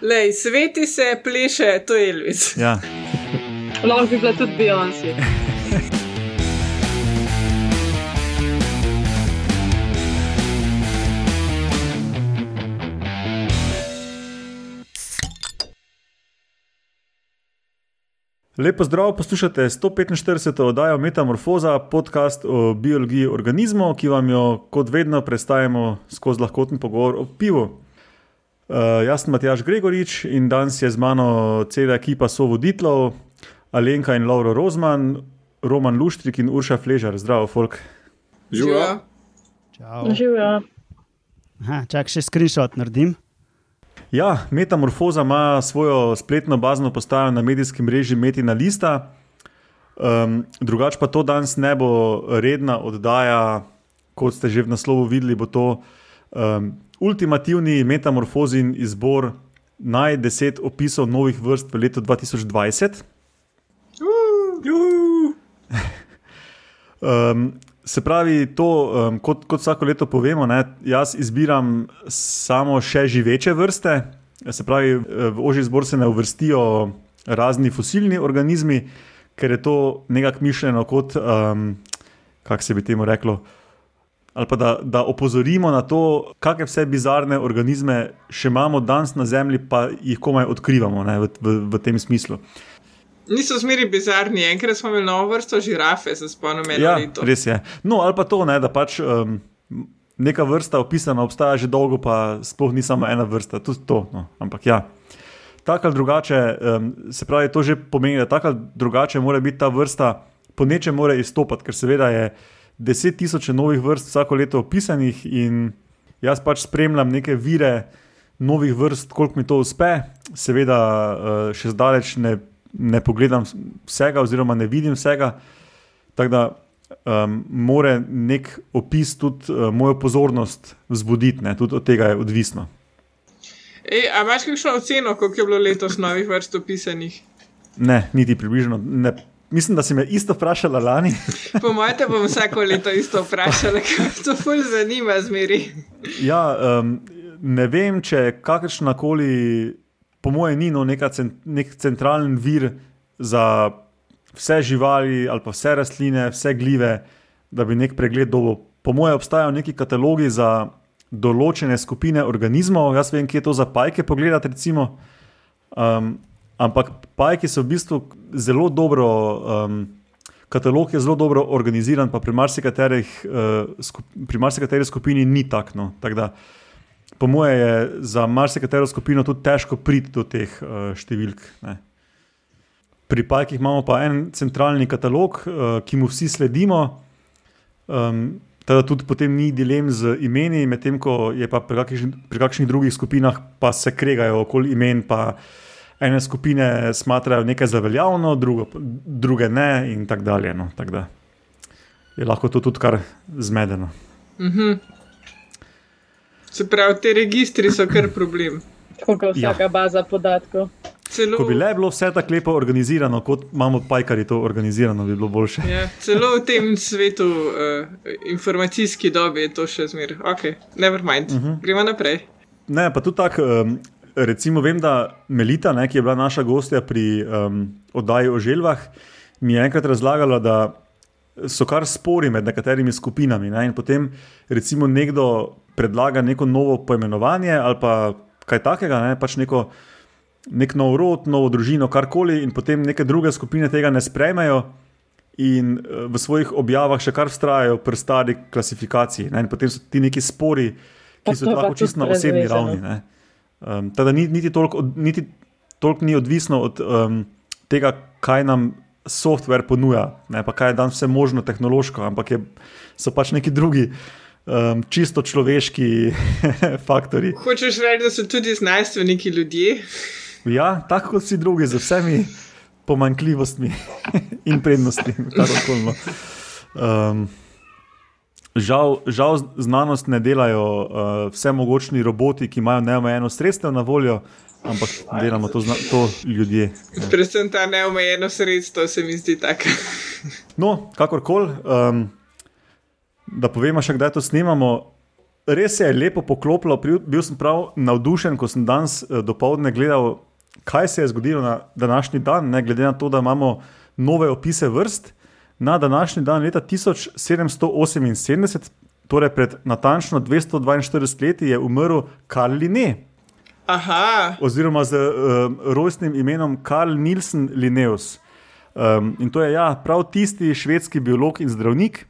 Lej, sveti se, pleše, to je Elvis. Ja. Lahko bi bila tudi Beyoncé. Lepo zdrav, poslušate 145. oddajo Metamorfoza, podcast o biologiji organizmov, ki vam jo kot vedno predstavimo skozi lahkoten pogovor o pivu. Uh, jaz sem Matjaš Gregorič in danes je z mano cela ekipa sovoditeljev, Alenka in Lauro Rozman, Roman Luštrik in Urša Fležar. Zdravo, folk. Živijo. Aha, čak še screenshot naredim. Ja, Metamorfoza ima svojo spletno bazno postajo na medijskem mreži Metina Lista. Um, drugače pa to danes ne bo redna oddaja, kot ste že v naslovu videli, bo to um, ultimativni metamorfozin izbor naj deset opisov novih vrst v letu 2020. Um, se pravi, to, um, kot, kot vsako leto povemo, ne, jaz izbiram samo še živeče vrste. Se pravi, v ožji zbor se ne uvrstijo razni fosilni organizmi, ker je to nekako mišljeno kot, um, kako se bi temu reklo. Ali pa da, da opozorimo na to, kakšne vse bizarne organizme še imamo danes na Zemlji, pa jih komaj odkrivamo ne, v, v, v tem smislu. Niso zmeri bizarni, enkrat smo imeli novo vrsto žirafe, se spomnim, eno Ja, leto. res je. No, ali pa to, ne, da pač um, neka vrsta opisana obstaja že dolgo, pa sploh ni samo ena vrsta, tudi to. No. Ampak ja. Tako ali drugače, um, se pravi, to že pomeni, da tako ali drugače mora biti ta vrsta, po nečem mora izstopati, ker seveda je deset tisoč novih vrst vsako leto opisanih in jaz pač spremljam neke vire novih vrst, koliko mi to uspe. Seveda uh, še zdaleč ne, ne pogledam vsega, oziroma ne vidim vsega. Tako da um, mora nek opis tudi uh, mojo pozornost vzbuditi, ne? tudi od tega je odvisno. Ej, a imaš kakšno oceno, koliko je bilo letos novih vrst opisanih? Ne, niti približno. Ne. Mislim, da si me isto vprašala lani. Po mojem, te bom vsako leto isto vprašala, ker me to ful zanima zmeri. Ja, um, ne vem, če kakršna koli, po mojem, ni no cent, nek centralen vir za vse živali ali pa vse rastline, vse gljive, da bi nek pregled dobil. Po mojem, obstajajo neki katalogi za določene skupine organizmov. Jaz vem, kje je to za pajke pogledati, recimo. Um, ampak pajki so v bistvu zelo dobro. Um, Katalog je zelo dobro organiziran, pa pri marsikaterih, uh, skup, pri marsikateri skupini ni tako. No. Tak da, po mojem, je za marsikatero skupino tudi težko priti do teh uh, številk. Ne. Pri Pajkih imamo pa en centralni katalog, uh, ki mu vsi sledimo, um, teda tudi potem ni dilem z imeni, medtem ko je pa pri kakšnih, pri kakšnih drugih skupinah pa se kregajo okoli imen. Ene skupine smatrajo nekaj za veljavno, drugo, druge ne, in tako dalje. No. Tak da je lahko to tudi kar zmedeno. Mhm. Se pravi, te registri so kar problem. Koliko je vsaka ja. baza podatkov? Celo, Ko bi le bilo vse tako lepo organizirano, kot imamo pajkari to organizirano, bi bilo boljše. ja, celo v tem svetu, uh, informacijski dobi, je to še zmer. Ok, never mind. Uh -huh. Gremo naprej. Ne, pa tudi tako, um, recimo, vem, da Melita, ne, ki je bila naša gostja pri um, oddaji o želvah, mi je enkrat razlagala, da so kar spori med nekaterimi skupinami. Ne, in potem, recimo, nekdo predlaga neko novo poimenovanje ali pa kaj takega, ne, pač neko. Nek nov rod, novo družino, karkoli, in potem neke druge skupine tega ne sprejmejo, in eh, v svojih objavah še kar vztrajajo pri stari klasifikaciji. Ne? In potem so ti neki spori, ki so lahko čisto na osebni ravni. ne. Um, teda ni, niti toliko niti toliko ni odvisno od um, tega, kaj nam software ponuja, ne? pa kaj je danes vse možno tehnološko, ampak je, so pač neki drugi. Um, čisto človeški faktori. Hočeš reči, da so tudi znanstveniki ljudje? Ja, tako kot vsi drugi, z vsemi pomankljivostmi in prednostmi. karkoli, no. Um, žal, žal znanost ne delajo uh, vse mogočni roboti, ki imajo neomejeno sredstev na voljo, ampak delamo to, to ljudje. Predvsem ta neomejeno sredstvo se mi zdi tako. No, kakorkoli, um, da povemo še, kdaj to snemamo. res je lepo poklopilo. Bil sem prav navdušen, ko sem danes eh, dopoledne gledal, kaj se je zgodilo na današnji dan, ne glede na to, da imamo nove opise vrst. Na današnji dan, leta 1778, torej pred natančno 242 leti, je umrl Karl Linné, Aha, oziroma z um, rojstnim imenom Karl Nielsen Linnaeus. Um, in to je ja, prav tisti švedski biolog in zdravnik,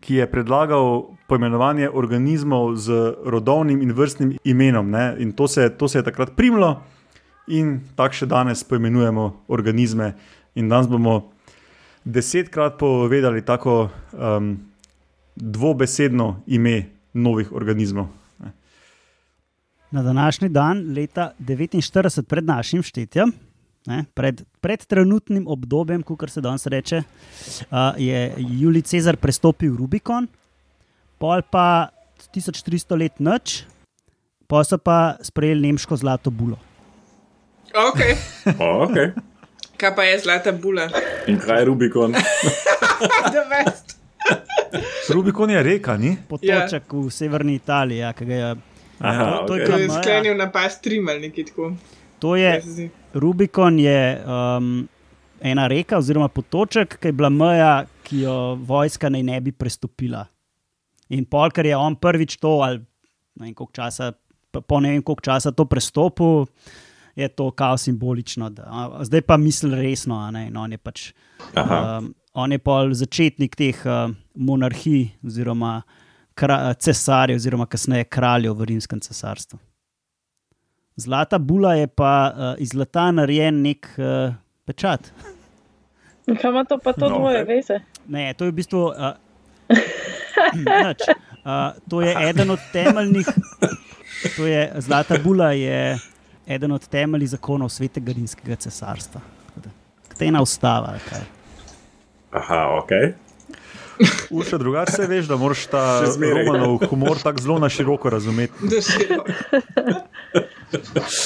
ki je predlagal poimenovanje organizmov z rodovnim in vrstnim imenom. Ne? In to se, to se je takrat primlo, in tako še danes poimenujemo organizme. In danes bomo desetkrat povedali tako um, dvobesedno ime novih organizmov. Na današnji dan, leta 49 pred našim štetjem, ne, pred, pred trenutnim obdobjem, kot se danes reče, uh, je Julij Cezar prestopil Rubikon, pol pa 1300 let noč, pa so pa sprejeli nemško zlato bulo. ok. O, okay. Kaj pa je zlata bula? In kaj je Rubikon? The best. Rubikon je reka, ni? Potoček ja. v severni Italiji, ja, ki ga je. Aha, To- to je okay. To je sklenil na pas trim ali nekaj tako. To je? Rubikon je um, ena reka, oziroma potoček, ki je bila meja, ki jo vojska naj ne bi prestopila. In pol, ker je on prvič to, ali ne vem koliko časa, po ne vem koliko časa to prestopil, je to kao simbolično. Da, a, zdaj pa misli resno, a ne, in on je pač. Aha. Um, on je pol začetnik teh uh, monarhij, oziroma kra, cesarjev, oziroma kasneje kraljev v rimskem cesarstvu. Zlata bula je pa uh, iz zlata narejen nek uh, pečat. Kaj ima to pa to No, dvoje veze? Ne, to je v bistvu. Uh, nič. uh, to je eden od temeljnih. To je, zlata bula je eden od temeljnih zakonov svetega rimskega cesarstva. To je ena ustava. kaj. Aha, ok. Urša, drugače se veš, da moraš ta romanov humor tako zelo na široko razumeti.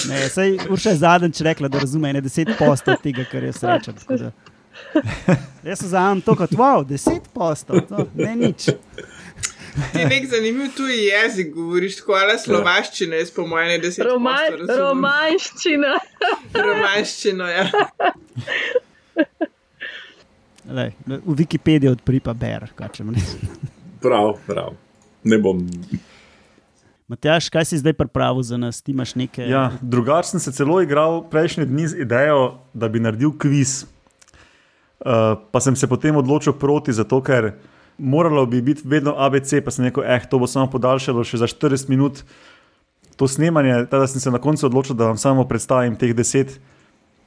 Ne, sej Urša je zadnjič rekla, da razume ne deset postov tega, kar jaz rečem. Jaz se zavedam to kot wow, deset postov, to ne nič. Ti nek zanimiv tuji jezik govoriš, tako ali slovaščina, jaz po mojem ne deset. Roman, posto razumem. romanščina. Romanščino, ja. Lej, v Wikipediji odpri pa ber. kaj če mu ne. Prav, prav. Ne bom. Matjaš, kaj si zdaj pripravil za nas? Ti imaš nekaj. Ja, drugače sem se celo igral prejšnji dni z idejo, da bi naredil kviz. Uh, pa sem se potem odločil proti, zato ker moralo bi biti vedno ABC, pa sem rekel, eh, to bo samo podaljšalo še za 40 minut to snemanje. Teda sem se na koncu odločil, da vam samo predstavim teh deset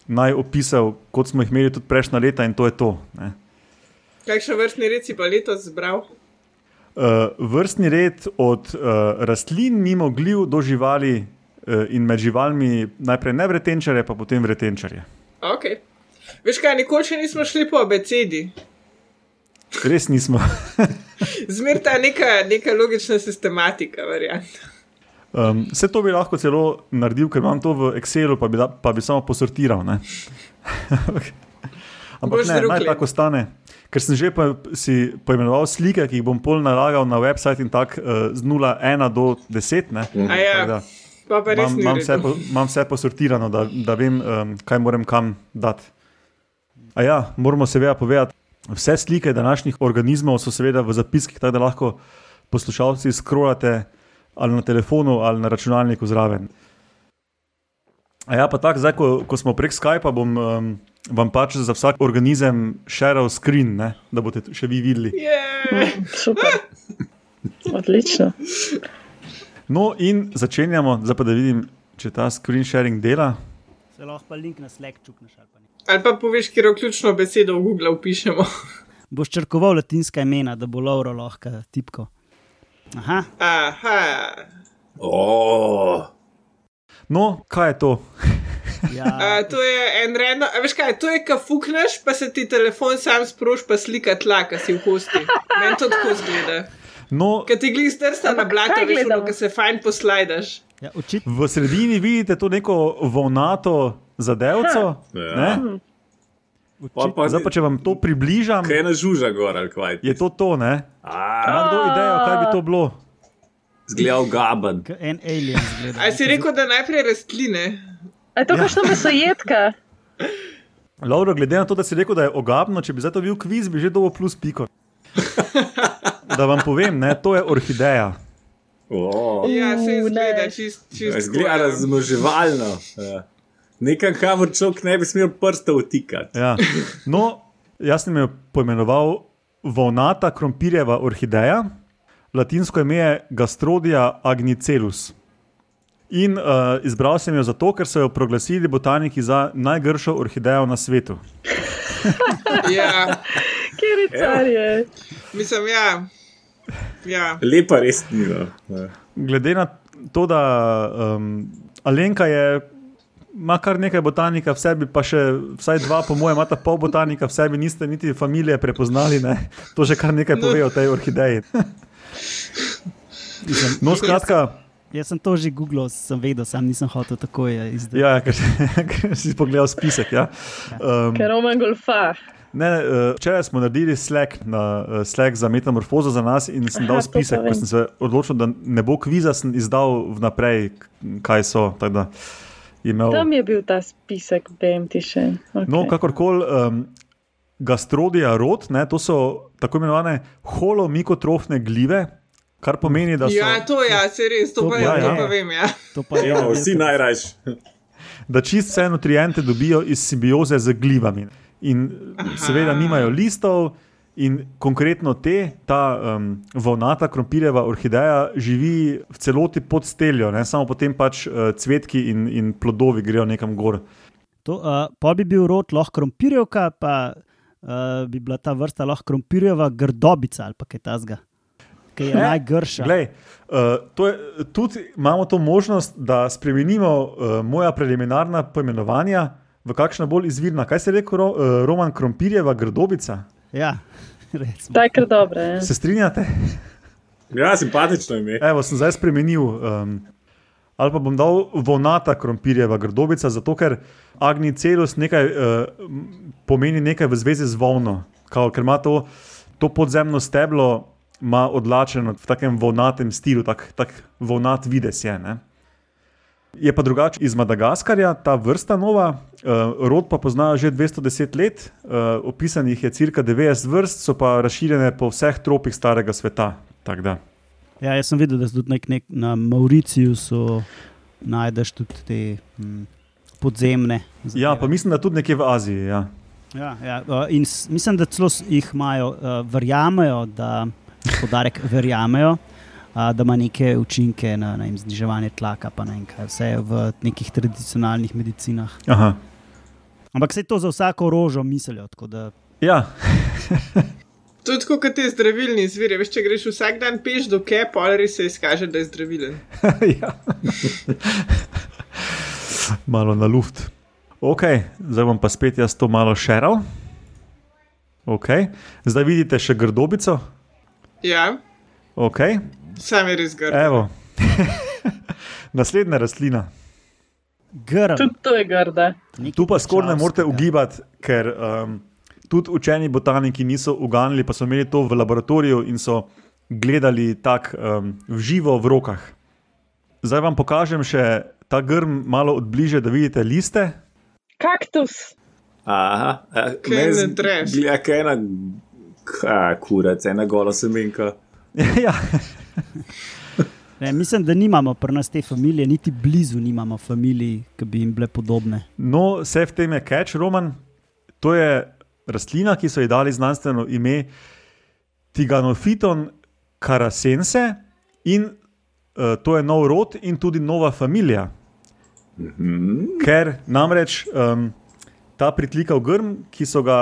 najopisov, kot smo jih imeli tudi prejšnja leta in to je to. Ne. Kakšen vrstni red si pa letos zbral? Uh, vrstni red od uh, rastlin, mimo gljiv do živali uh, in med živalmi, najprej nevretenčarje, pa potem vretenčarje. Ok. Veš kaj, nikoli še nismo šli po abecedi. Res nismo. Zmer ta neka, neka logična sistematika, varianta. Um, vse to bi lahko celo naredil, ker imam to v Excelu, pa bi, da, pa bi samo posortiral. Ampak Boš ne, drug naj tako ostane. Ker sem že po, si poimenoval slike, ki jih bom pol nalagal na website in tako uh, z 0,1 do 10. Ne? A ja, Tako da pa pa Imam, imam, vse, po, imam vse posortirano, da, da vem, um, kaj moram kam dati. A ja, moramo seveda povedati, vse slike današnjih organizmov so seveda v zapiskih, tako da lahko poslušalci skrolate ali na telefonu ali na računalniku zraven. A ja, pa tako, zdaj, ko, ko smo prek Skypa, bom um, vam pač za vsak organizem shareal screen, ne, da boste še vi videli. Yeah. Super. Odlično. No, in začenjamo, zdaj pa da vidim, če ta screen sharing dela. Se lahko pa link na Slack čukneš ali pa ne. Ali pa poveš, kjer ključno besedo v Google upišemo. Boš črkoval latinska imena, da bo Lauro lahko tipko. Aha, Aha. Oh, No, kaj je to? ja, A, to je en a veš kaj, to je, ka fukneš, pa se ti telefon sam sproš, pa slika tla, ki si v hosti. Meni to tako zgleda. No, Ker ti glih strsta na blato, kaj veš, ki se fajn poslajdaš. ja, očitno. V sredini vidite to neko volnato zadevco. Ja. ne? pa, pa, Zdaj pa, če vam to približam, kaj je na žuža gor ali kaj? je to to. Ne? Ima kdo idejo, kaj bi to bilo? Zgledal gaben. En alien zgleda. A si rekel, da najprej rastline? A je to kakšna mesojedka? Lauro, glede na to, da si rekel, da je ogabno, če bi zdaj to bil kviz, bi že dobil plus piko. Da vam povem, ne, to je orhideja. Oh. Ja, se izgleda čist, čist Zgleda tako, ja. Ja. Nekam, kamor človek ne bi smel prsta vtikati. Ja. No, jaz sem jo poimenoval volnata krompirjeva orhideja, latinsko ime je Gastrodia agnicelus. In uh, izbral sem jo zato, ker so jo proglasili botaniki za najgršo orhidejo na svetu. Ja, Kjer je carje? mislim, ja. ja. Lepa res ni. Ja. Glede na to, da um, Alenka je. Ma kar nekaj botanika v sebi, pa še vsaj dva, po mojem, imata pol botanika v sebi, niste niti familije prepoznali. Ne? To že kar nekaj pove o tej orhideji. No, skratka, Jaz sem to že googlal, sem vedel, sam nisem hotel tako izdati. ja, ker, ker si pogledal spisek. Ja. Um, Ker Roman golfa. ne, uh, včeraj smo naredili Slack, na, uh, Slack za metamorfozo za nas in sem dal Aha, spisek, vem. sem se odločil, da ne bo kviza, sem izdal vnaprej, kaj so. tako da je Imel, Tam je bil ta spisek, ti še. Okay. No, kakorkoli, um, gastrodija rod, ne, to so tako imenovane holomikotrofne glive, kar pomeni, da so, ja, to je, ja, se res, to, To pa, pa ja, je. to pa vem. Ja. To pa je. Ja, vsi najrajši. da čist vse nutriente dobijo iz simbioze z glivami. In Aha. seveda nimajo listov, in konkretno te, ta um, volnata krompirjeva orhideja, živi v celoti pod steljo, ne? samo potem pač uh, cvetki in, in plodovi grejo nekam gor. To, uh, pa bi bil rod lahko krompirjevka, pa uh, bi bila ta vrsta lahko krompirjeva grdobica ali kaj tasga, ki je najgrša. Glej, uh, to je, tudi imamo to možnost, da spremenimo uh, moja preliminarna poimenovanja v kakšna bolj izvirna. Kaj se je rekel, ro, uh, Roman Krompirjeva grdobica? Ja. Ta je kar dobra. Ja. Se strinjate? Ja, simpatično ime. Evo, sem zdaj spremenil. Um, ali pa bom dal vonata krompirjeva grdobica, zato ker Agni celus nekaj uh, pomeni nekaj v zvezi z volno. Kao, ker ima to, to podzemno steblo odlačeno v takem vonatem stilu, tak, tak vonat vides je. Ne? Je pa drugače iz Madagaskarja, ta vrsta nova, uh, rod pa poznajo že 210 let, uh, opisanih je cirka 90 vrst, so pa razširjene po vseh tropih starega sveta. Ja, jaz sem videl, da so tudi nek, nek, na Mauriciju najdeš tudi te hm, podzemne. Ja, pa mislim, da tudi nekje v Aziji. Ja. Ja, ja, uh, in mislim, da celo jih imajo, uh, verjamejo, da, podarek, verjamejo, uh, da ima neke učinke na, na vem, zniževanje tlaka, pa ne vem kaj, vse v nekih tradicionalnih medicinah. Aha. Ampak se to za vsako rožo mislijo. tako Da, Ja. To je tako kot te zdravilni izviri. Veš, če greš vsak dan peš do kepa, ali res se izkaže, da je zdravilen. ja. malo na luft. Ok, zdaj bom pa spet jaz to malo šeral. Okay. Zdaj vidite še grdobico. Ja, Okay. sam je res grd. Evo. Naslednja rastlina. grm, Tudi to je nekaj Tu pa skoraj ne morete ugibati, ker um, tudi učeni botaniki niso uganili, pa so imeli to v laboratoriju in so gledali tako um, v živo v rokah. Zdaj vam pokažem še ta grm malo od bliže, da vidite liste. Kaktus. Aha, Kaj ne dreš? Gleda, kaj ena, kaj kurac, ena gola semenka. ja. Ne, mislim, da nimamo pri nas te familije, niti blizu nimamo familij, ki bi jim bile podobne. No, vse v tem je catch, Roman. To je rastlina, ki so ji dali znanstveno ime Tiganophyton carasense in uh, to je nov rod in tudi nova familija. Ker namreč um, ta pritlikav grm, ki so ga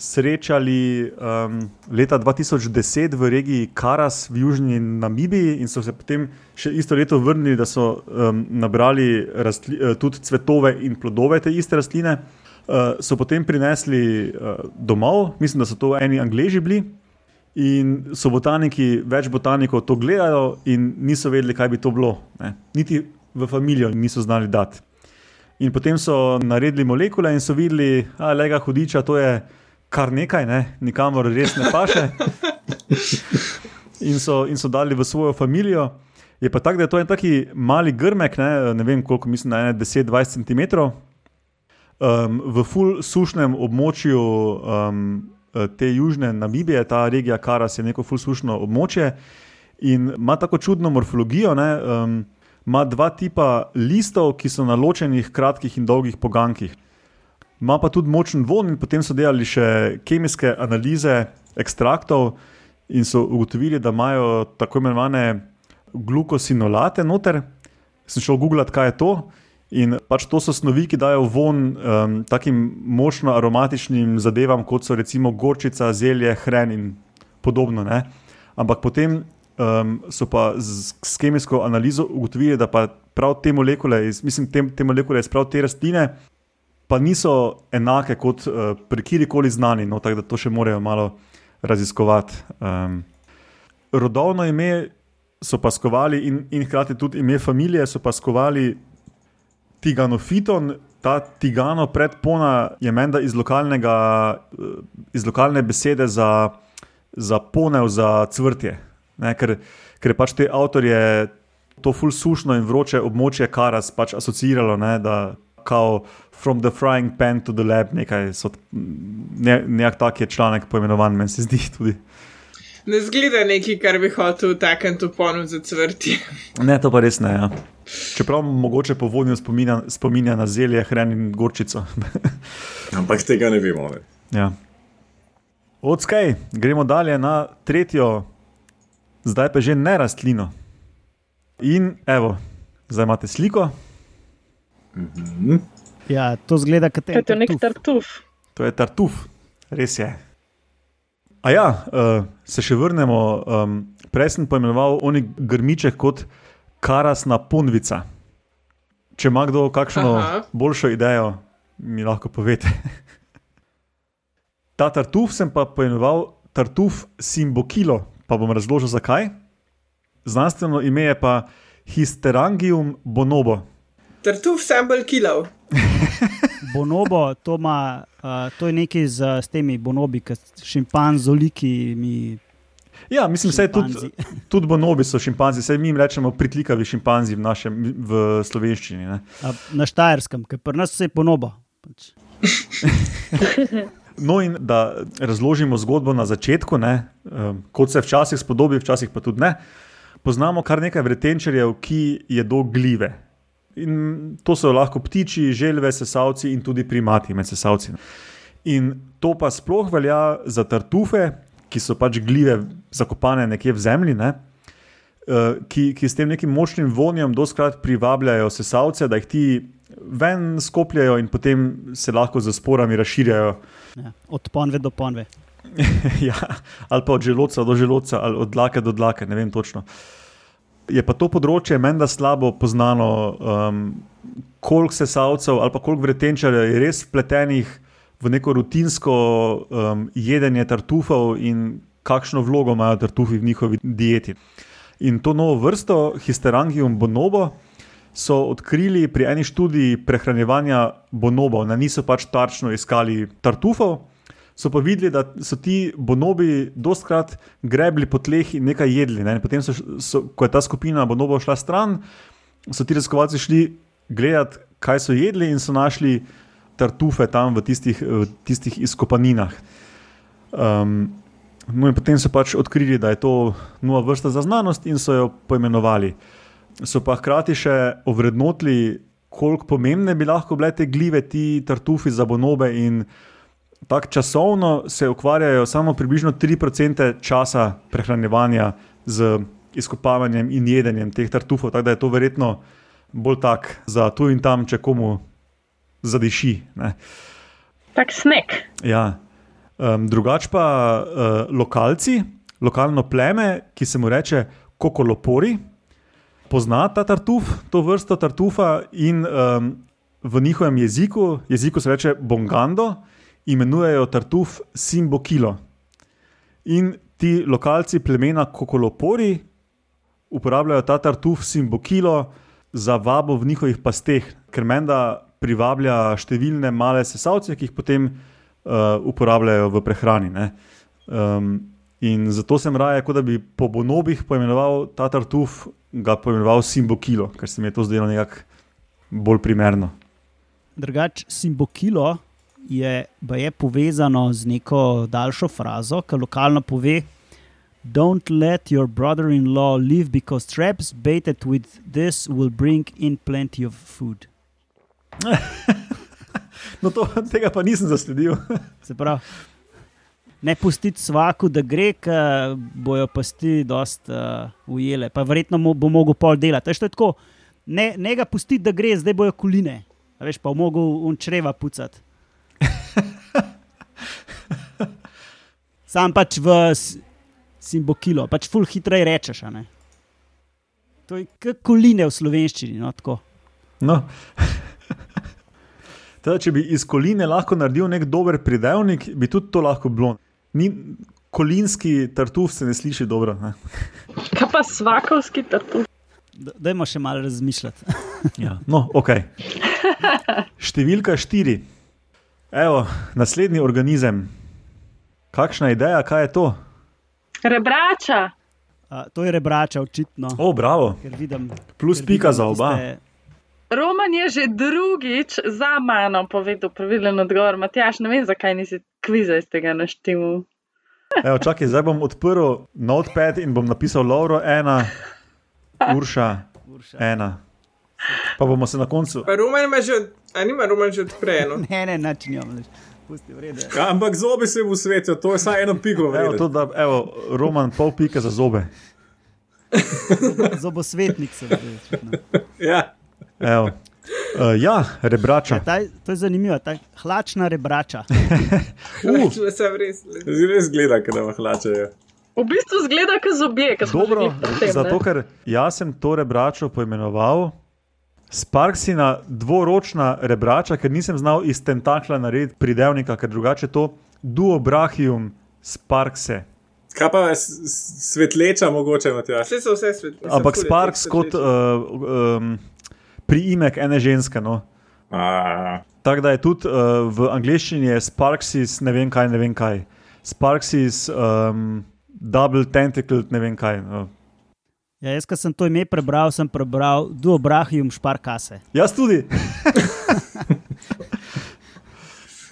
srečali um, leta 2010 v regiji Karas v južni Namibiji in so se potem še isto leto vrnili, da so um, nabrali rastli, eh, tudi cvetove in plodove te iste rastline, uh, so potem prinesli uh, domov, mislim, da so to eni Angleži bili. In so botaniki, več botanikov to gledajo, in niso vedeli, kaj bi to bilo. Ne. Niti v familijo niso znali dati. In potem so naredili molekule in so videli, da je lega hudiča, to je kar nekaj, ne? nikamor res ne paše. In so, in so dali v svojo familijo. Je pa tako, da je to en taki mali grmek, ne, ne vem koliko, mislim, da je 10-20 cm. Um, v full sušnem območju um, te južne Namibije, ta regija Karas je neko full sušno območje in ima tako čudno morfologijo. Ne, um, ima dva tipa listov, ki so na ločenih, kratkih in dolgih pogankih. Ima pa tudi močen von, in potem so delali še kemijske analize ekstraktov in so ugotovili, da imajo tako imenovane glukosinolate noter. Sem šel googlat, kaj je to. In pač to so snovi, ki dajo von um, takim močno aromatičnim zadevam, kot so recimo gorčica, zelje, hren in podobno. Ne? Ampak potem um, so pa z, s kemijsko analizo ugotovili, da pa prav te molekule, iz, mislim, te, te molekule iz prav te rastline, pa niso enake kot uh, pri kjerkoli znani, no, tako da to še morajo malo raziskovati. Um, rodovno ime so pa skovali, in, in hkrati tudi ime familije so pa skovali Tiganofiton. Ta Tigano predpona je menda iz, iz lokalne besede za, za ponev, za cvrtje. Ne, ker, ker pač te avtorje to ful sušno in vroče območje Karas pač asociiralo, ne, da kao from the frying pan to the lab, nekaj so, ne, nek tak je članek poimenovan, meni se zdi tudi. Ne zgleda neki, kar bi hotel takem tu ponovno zacvrti. Ne, to pa res ne. Ja. Čeprav mogoče po vodnju spominja, spominja na zelje, hren in gorčico. Ampak tega ne vemo. Ne. Ja. Odskaj, gremo dalje na tretjo, zdaj pa že ne rastlino. In evo, zdaj imate sliko. Mhm. Ja, to zgleda kot To je nek tartuf. To je tartuf, res je. A ja, uh, se še vrnemo. Um, prej sem poimenoval oni grmiček kot karasna punvica. Če ima kdo kakšno Aha. boljšo idejo, mi lahko povete. Ta tartuf sem pa poimenoval tartuf simbokilo, pa bom razložil zakaj. Znanstveno ime je pa Hysterangium bonobo. Tartuf sem bolj kilov. Bonobo, to, ima, uh, to je nekaj z, s temi bonobi, kot šimpanzoliki. Mi, Ja, mislim, da tudi, tudi bonobi so šimpanzi, saj mi jim rečemo pritlikavi šimpanzi v, našem, v slovenščini. Ne. A, na Štajerskem, ker pri nas je bonobo. Pač. No, in da razložimo zgodbo na začetku, ne, um, kot se včasih spodobi, včasih pa tudi ne. Poznamo kar nekaj vretenčarjev, ki jedo glive. In to so lahko ptiči, želve, sesalci in tudi primati med sesalci. In to pa sploh velja za tartufe, ki so pač glive zakopane nekje v zemlji, ne, eh, ki, ki s tem nekim močnim vonjem doskrat privabljajo sesalce, da jih ti ven skopljajo in potem se lahko z sporami razširjajo. Ja, od ponve do ponve. ja, ali pa od želodca do želodca, ali od dlake do dlake, ne vem točno. Je pa to področje menda slabo poznano, um, koliko sesalcev ali pa koliko vretenčarjev je res vpletenih v neko rutinsko um, jedenje tartufov in kakšno vlogo imajo tartufi v njihovi dieti. In to novo vrsto, Hysterangium bonobo, so odkrili pri eni študiji prehranjevanja bonobov. Ne, niso pač tarčno iskali tartufov, so pa videli, da so ti bonobi dostkrat grebli po tleh in nekaj jedli. Ne. In Potem, so, so, ko je ta skupina bonobov šla stran, so ti raziskovalci šli gledati, kaj so jedli, in so našli tartufe tam v tistih, v tistih izkopaninah. Um, no, in potem so pač odkrili, da je to nova vrsta za znanost, in so jo poimenovali. So pa hkrati še ovrednotili, koliko pomembne bi lahko bile te glive, ti tartufi za bonobe. In tako časovno se ukvarjajo samo približno 3% časa prehranevanja z izkopavanjem in jedenjem teh tartufov. Tako da je to verjetno bolj tak za tu in tam, če komu zadiši. Ne. Tak snek. Ja. Um, drugač pa uh, lokalci, lokalno pleme, ki se mu reče kokolopori, pozna ta tartuf, to vrsto tartufa in um, v njihovem jeziku, jeziku se reče bongando, imenujejo tartuf simbokilo. In ti lokalci plemena kokolopori uporabljajo ta tartuf simbokilo za vabo v njihovih pasteh, ker menda privablja številne male sesalce, ki jih potem uh, uporabljajo v prehrani. ne. Um, in zato sem raje, kot da bi po bonobih poimenoval ta tartuf ga poimenoval Simbokilo, ker se mi je to zdelo nekako bolj primerno. Drugač, simbokilo je, je povezano z neko daljšo frazo, ki lokalno pove: Don't let your brother-in-law live because traps baited with this will bring in plenty of food. No, to, tega pa nisem zasledil. Se pravi, ne pustiti svaku, da gre, ker bojo pasti dost uh, ujele, pa verjetno mo, bo mogel pol delati. Veš, tako, ne, ne ga pustiti, da gre, zdaj bojo kuline. A Veš, pa bo mogel unčreva pucati. Sam pač v simbokilo, pač ful hitreje rečeš. a ne. To je kot koline v slovenščini. No, tako. No. Teda, če bi iz koline lahko naredil nek dober pridevnik, bi tudi to lahko bilo. Ni, kolinski tartuf se ne sliši dobro. Ne? Kaj pa svakovski tartuf? Da- Dajmo še malo razmišljati. Ja. No, ok. Številka štiri. Evo, naslednji organizem. Kakšna ideja, kaj je to? Rebrača. A, to je rebrača, očitno. O, bravo, Ker vidim, plus pika vidim za oba. tiste- Roman je že drugič za mano povedal pravilen odgovor. Matjaš, ne vem, zakaj nisi kviza iz tega naštimal. Evo, čakaj, zdaj bom odprl notepad in bom napisal Lauro ena, Urša Urša. ena. Pa bomo se na koncu. Pa Roman ima že, a nima Roman že odprejeno. Ne, ne, načinjam. Pusti, vrede. Ja, ampak zobi se v svetu, to je samo eno piko. Evo, to, da, evo, Roman, pol pike za zobe. Zobosvetnik sem bil. očitno. Ja. Evo. Uh, ja, rebrača. Ja, ta, to je zanimivo, ta hlačna rebrača. Uh, res. Res gleda, da me hlačejo. V bistvu zgleda kot zobje, Dobro, tem, zato ker jaz sem to rebračo poimenoval Sparksina dvoročna rebrača, ker nisem znal iz tentakla narediti pridevnika, ker drugače to duobrachium sparkse. Kaj pa s- svetleča, mogoče, Matjaš? Vse so vse svetli. Ampak sparks kot uh, um, priimek ene ženske. No. Tako da je tudi uh, v angleščini je Sparksis, ne vem kaj, ne vem kaj. Sparksis, um, double tentacled, ne vem kaj. No. Ja, jaz, ko sem to ime prebral, sem prebral Duobrahium šparkase. Jaz tudi.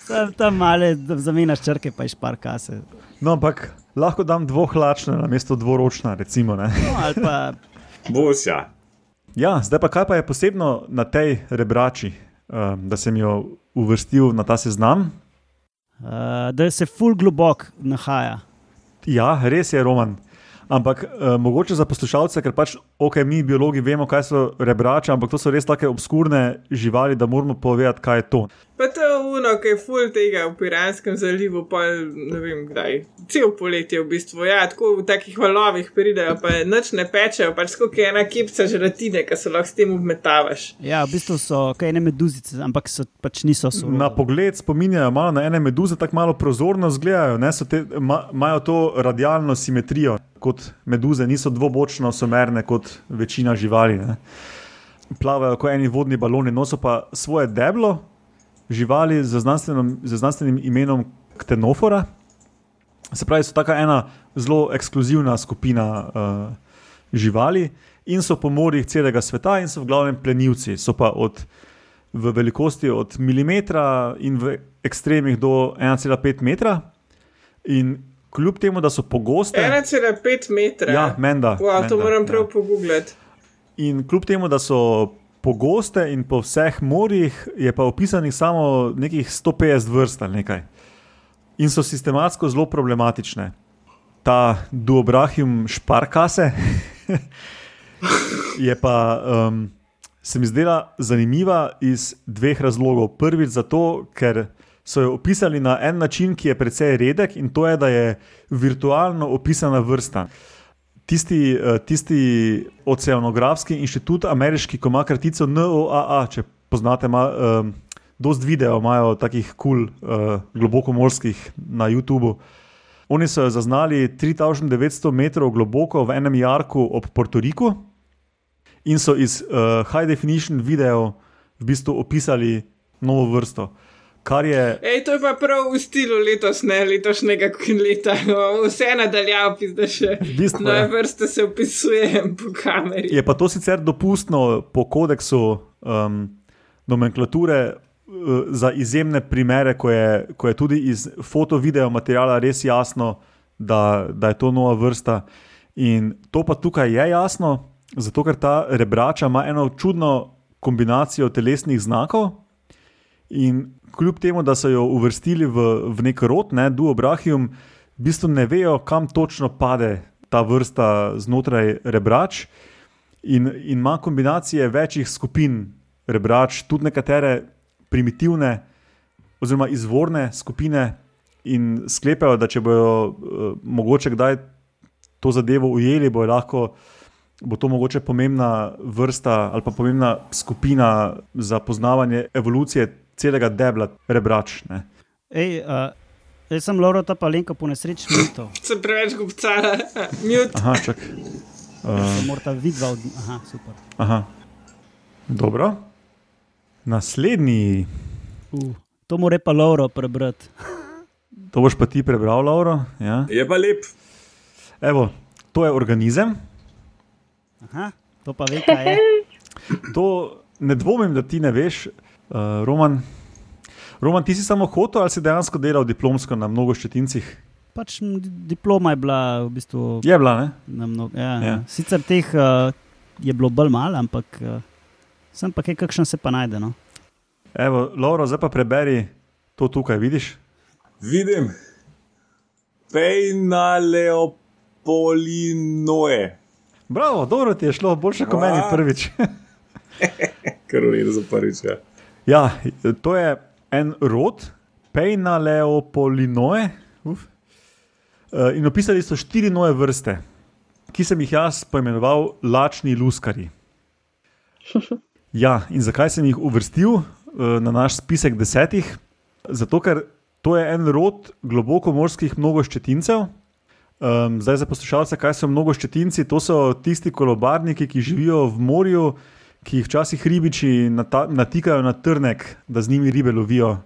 Tam, tam male zamenjaš črke, pa je šparkase. No, ampak lahko dam dvohlačna na mesto dvoročna, recimo. Ne? No, ali pa boš ja. Zdaj pa kaj pa je posebno na tej rebrači, um, da sem jo uvrstil na ta seznam. uh, da se ful globok nahaja. Ja, res je roman. Ampak uh, mogoče za poslušalce, ker pač, ok, mi biologi vemo, kaj so rebrače, ampak to so res tako obskurne živali, da moramo povedati, kaj je to. Pa to je uno, ki je full tega v Piranskem zalivu, pa ne vem kdaj. Cel poletje v bistvu, ja, tako v takih valovih pridejo, pa noč ne pečejo, pač kot je ena kipca želatine, ki se lahko s tem obmetavaš. Ja, v bistvu so kaj ene meduzice, ampak so, pač niso surove. Na pogled spominjajo malo na ene meduze, tako malo prozorno izgledajo, ne, so te, ma, imajo to radialno simetrijo, kot meduze, niso dvobočno somerne kot večina živali. Ne. Plavajo kot eni vodni baloni, nosijo pa svoje deblo, živali z znanstvenim, z znanstvenim imenom Ktenofora. Se pravi, so tako ena zelo ekskluzivna skupina uh, živali in so po morjih celega sveta in so v glavnem plenilci. So pa od, v velikosti od milimetra in v ekstremih do 1,5 metra. In kljub temu, da so pogoste, 1,5 metra. ja, menda. Wow, to menda, moram ja. prav pogooglati. In kljub temu, da so pogoste in po vseh morjih, je pa opisanih samo nekih 150 vrst ali nekaj. In so sistematsko zelo problematične. Ta duobrahium šparkase je pa um, se mi zdela zanimiva iz dveh razlogov. Prvič zato, ker so jo opisali na en način, ki je precej redek, in to je, da je virtualno opisana vrsta. Tisti, eh, tisti oceanografski inštitut, ameriški, ko ima kratico NOAA, če poznate, ima um, dost videov, imajo takih kul, cool, uh, globokomorskih na YouTubu. Oni so jo zaznali 3900 metrov globoko v enem jarku ob Portoriku in so iz uh, high definition videov v bistvu opisali novo vrsto. Kar je. Ej, to je pa prav v stilu letos, ne letošnjega leta. No, vse nadaljavo, da še V bistvu, nove ja. vrste se opisujem po kameri. Je pa to sicer dopustno po kodeksu um, nomenklature uh, za izjemne primere, ko je, ko je tudi iz foto-video materiala res jasno, da, da je to nova vrsta. In to pa tukaj je jasno, zato ker ta rebrača ima eno čudno kombinacijo telesnih znakov. In kljub temu, da so jo uvrstili v, v nek rod, ne, Duo Brachium, v bistvu ne vejo, kam točno pade ta vrsta znotraj rebrač. In, in ima kombinacije večjih skupin rebrač, tudi nekatere primitivne, oziroma izvorne skupine, in sklepajo, da če bodo uh, mogoče kdaj to zadevo ujeli, bo lahko. Bo to mogoče pomembna vrsta ali pa pomembna skupina za poznavanje evolucije celega debla, rebrač. Ne. Ej, uh, jaz sem Laura, ta pa Lenka po nesreči mito. Sem preveč gobcala, mute. Aha, čak. Uh. Morata vidva od... Aha, super. Aha. Dobro. Naslednji, Uh, to mora pa Laura prebrati. to boš pa ti prebral, Lauro. Ja. Je pa lep. Evo, to je organizem. Aha, to pa ve, kaj je. To ne dvomim, da ti ne veš, uh, Roman. Roman, ti si samo hotel ali si dejansko delal diplomsko na mnogo ščetincih? Pač diploma je bila v bistvu Je bila, ne? na mnogo. Ja, Ja. ja. Sicer teh uh, je bilo bolj malo, ampak uh, sem pa kaj, kakšen se pa najde. No? Evo, Lauro, zdaj pa preberi to tukaj, vidiš? Vidim. Pejnaleopolinoe. Bravo, dobro ti je šlo, boljše kot meni prvič. Kar v redu za prvič. Ja. Ja, to je en rod, Pejnaleopolinoe. Uf. Eh, In opisali so štiri nove vrste, ki sem jih jaz poimenoval lačni luskari. Ja, in zakaj sem jih uvrstil eh, na naš spisek desetih? Zato, ker to je en rod globokomorskih mnogoščetincev. Um, zdaj za poslušalce, kaj so mnogoščetinci? To so tisti kolobarniki, ki živijo v morju, ki jih včasih ribiči nata, natikajo na trnek, da z njimi ribe lovijo.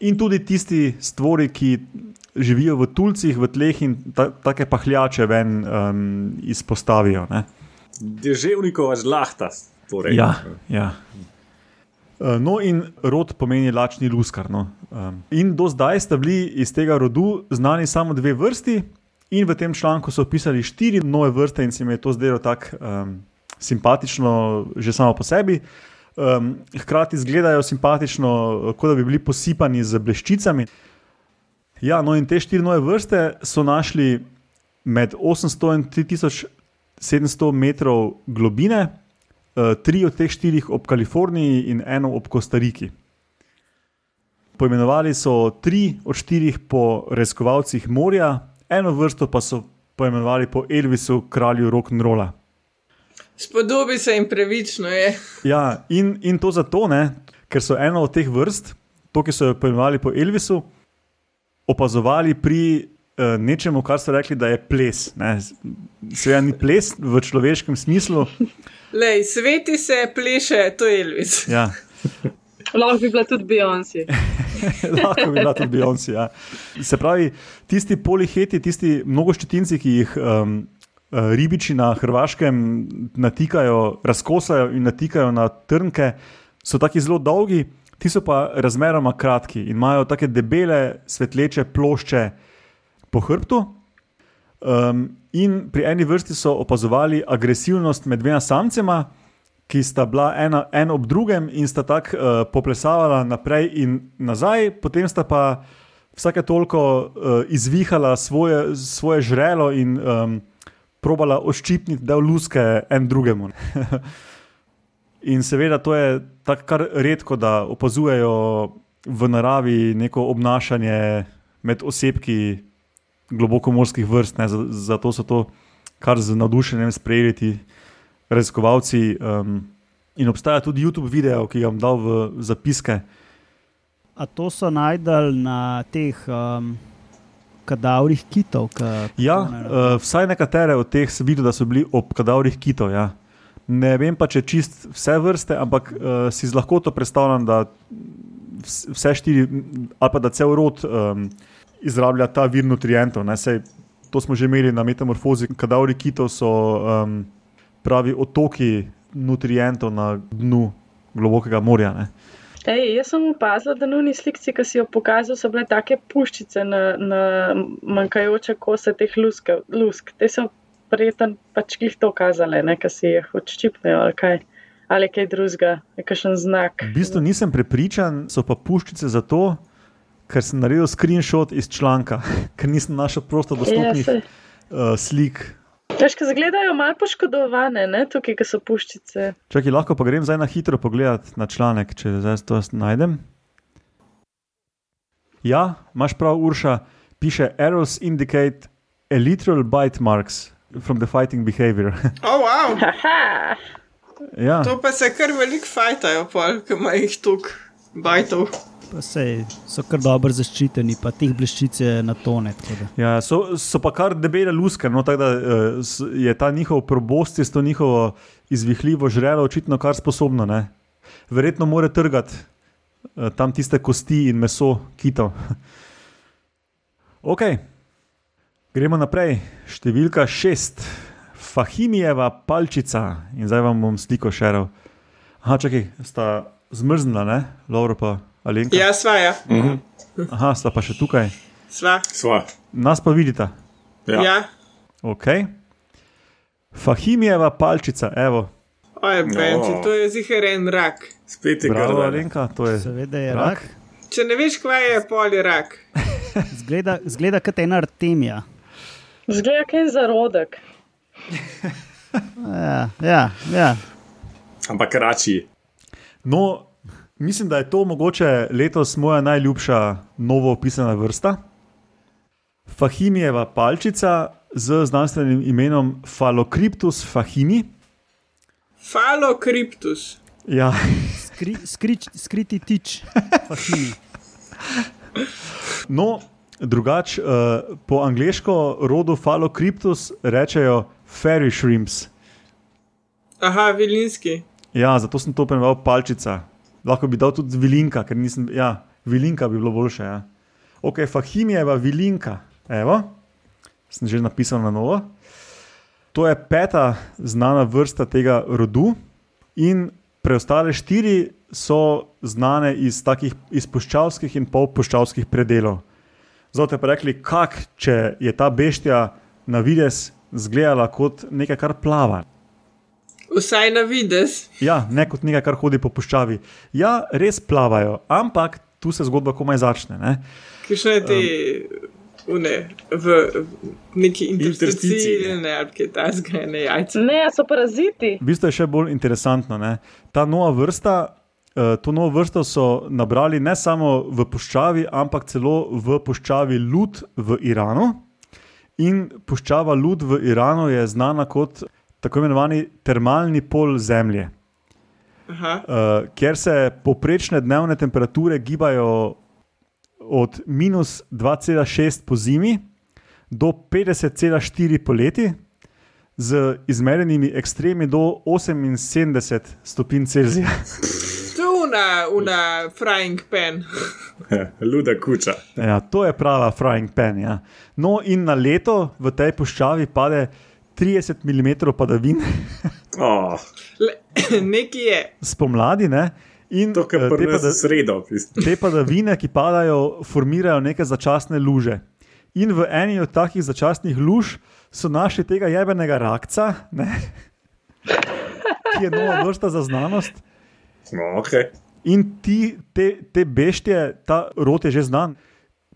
In tudi tisti stvori, ki živijo v tulcih, v tleh in ta, take pahljače ven um, izpostavijo. Ne? Deževnikova žlahta. Torej. Ja, ja. Eh, No, in rod pomeni lačni luskar. No. Um, In do zdaj sta bili iz tega rodu znani samo dve vrsti, in v tem članku so opisali štiri nove vrste, in se mi je to zdelo tako um, simpatično, že samo po sebi. Um, hkrati izgledajo simpatično, kot da bi bili posipani z bleščicami. Ja, no, in te štiri nove vrste so našli med 800 in 3700 metrov globine, uh, tri od teh štirih ob Kaliforniji in eno ob Kostariki. Poimenovali so tri od štirih po raziskovalcih morja, eno vrsto pa so poimenovali po Elvisu, kralju rock'n'rolla. Spodobi se jim pravično je. Ja, in, in to zato, ne, ker so eno od teh vrst, to, ki so jo poimenovali po Elvisu, opazovali pri uh, nečemu, kar so rekli, da je ples. ne. Seveda ni ples v človeškem smislu. Lej, sveti se, pleše, to je Elvis. Ja, Lahko bi bila tudi Beyoncé. lahko bi bila tudi Beyoncé. Ja. Se pravi, tisti poliheti, tisti mnogoščetinci, ki jih um, ribiči na Hrvaškem natikajo, razkosajo in natikajo na trnke, so tako zelo dolgi, ti so pa razmeroma kratki in imajo tako debele, svetleče plošče po hrbtu. Um, in pri eni vrsti so opazovali agresivnost med dvema samcema, ki sta bila ena, en ob drugem in sta tako uh, poplesavala naprej in nazaj, potem sta pa vsake toliko uh, izvihala svoje, svoje žrelo in um, probala oščipniti del luske en drugemu. in seveda to je tako kar redko, da opazujejo v naravi neko obnašanje med osebki globokomorskih vrst. Ne, za- zato so to kar z navdušenjem sprejeli ti raziskovalci. Um, in obstaja tudi YouTube video, ki ga bom dal v zapiske. A to so najdel na teh um, kadavrih kitov? Ka, Ja, ne- uh, vsaj nekatere od teh sem videl, da so bili ob kadavrih kitov. Ja. Ne vem pa, če čist vse vrste, ampak uh, si z lahkoto predstavljam, da vs- vse štiri, ali pa da cel rod um, izrablja ta vir nutrientov. Ne, sej, to smo že imeli na metamorfozi, kadavri kitov so um, pravi otoki nutrientov na dnu globokega morja. Ne. Ej, jaz sem opazila, da na uni slikci, ki si jo pokazal, so bile take puščice na, na manjkajoče kose teh lusk. lusk. Te so verjetno pač jih to kazale, ne, ki si jih odščipnejo ali kaj. Ali kaj drugega, nekakšen znak. V bistvu nisem prepričan, so pa puščice zato, ker sem naredil screenshot iz članka, ker nisem našel prosto Ja, dostopnih saj. uh, slik. Težko izgledajo malo poškodovane, ne, tukaj, ki so puščice. Čakaj, lahko pa grem zdaj na hitro pogledat na članek, če zdaj to najdem. Ja, imaš prav, Urša, piše Arrows indicate elytral bite marks from the fighting behavior. Oh, wow. Ja, To pa se kar veliko fajtajo, pol, ki ima jih tuk bajtov. Sej, so kar dobro zaščiteni, pa teh bleščic je na tone. ja so, so pa kar debele luske, no, tako da s- je ta njihov probost, to njihovo izvihljivo žrelo očitno kar sposobno. Ne? Verjetno more trgati uh, tam tiste kosti in meso kitov. ok, gremo naprej. Številka šest, Fahimijeva palčica. In zdaj vam bom sliko šeril. Aha, čakaj, sta zmrznila, ne, Laura pa Alenka. Ja, sva, ja. Mhm. Aha, sta pa še tukaj. Sva. Sva. Nas pa vidita. Ja. Ja. Ok. Fahimijeva palčica, evo, Oj, Benji, No. to je ziher en rak. Spet je bravo, grdo. Alenka, to je. Seveda je Rak? rak. Če ne veš, kva je, pol je rak. Zgleda, zgleda kot ena artemija. zgleda kaj zarodek. Ja, ja, ja. Ampak rači. No, mislim, da je to mogoče letos moja najljubša novo opisana vrsta. Fahimijeva palčica z znanstvenim imenom Phalocriptus fahimi. Falokriptus. Ja, Skri, skrič, skriti tič, fahimi. no, drugače uh, po angliško rodu Phalocriptus rečejo fairy shrimps. Aha, vilinski. Ja, zato sem to premenoval palčica. Lahko bi dal tudi vilinka, ker nisem. Ja, vilinka bi bilo boljše. Ja. Ok, Fahimijeva vilinka. Evo, sem že napisal na novo. To je peta znana vrsta tega rodu, in preostale štiri so znane iz takih iz puščavskih in polpuščavskih predelov. Zato ste rekli, kak, če je ta beštja na vides zgledala kot nekaj, kar plava. Vsaj na vides. Ja, ne kot nekaj, kar hodi po puščavi. Ja, res plavajo, ampak tu se zgodba komaj začne. Ne? Kišne te, une, v neki Intersticije. interstici, ne, ali kaj ta zgrajene jajce. Ne, so paraziti. V bistvu je še bolj interesantno. Ne? Ta nova vrsta, uh, to novo vrsto so nabrali ne samo v puščavi, ampak celo v puščavi Lud v Iranu. In puščava Lud v Iranu je znana kot tako imenovani termalni pol Zemlje. Aha. uh, kjer se poprečne dnevne temperature gibajo od minus 2,6 po zimi do 50,4 poleti, z izmerjenimi ekstremi do 78 stopinj Celzija. To je una, una frying pan. Luda kuča. Ja, to je prava frying pan. Ja. No, in na leto v tej puščavi pade 30 mm padavin Oh, Le, nekaj je. spomladi. Ne? In to, kar eh, te prvo pada- sredo. mislim. te padavine, ki padajo, formirajo neke začasne luže. In v eni od takih začasnih luž so našli tega jebenega rakca, ne, ki je nova vrsta za znanost. No, okay. In ti, te, te beštje, ta rod je že znan,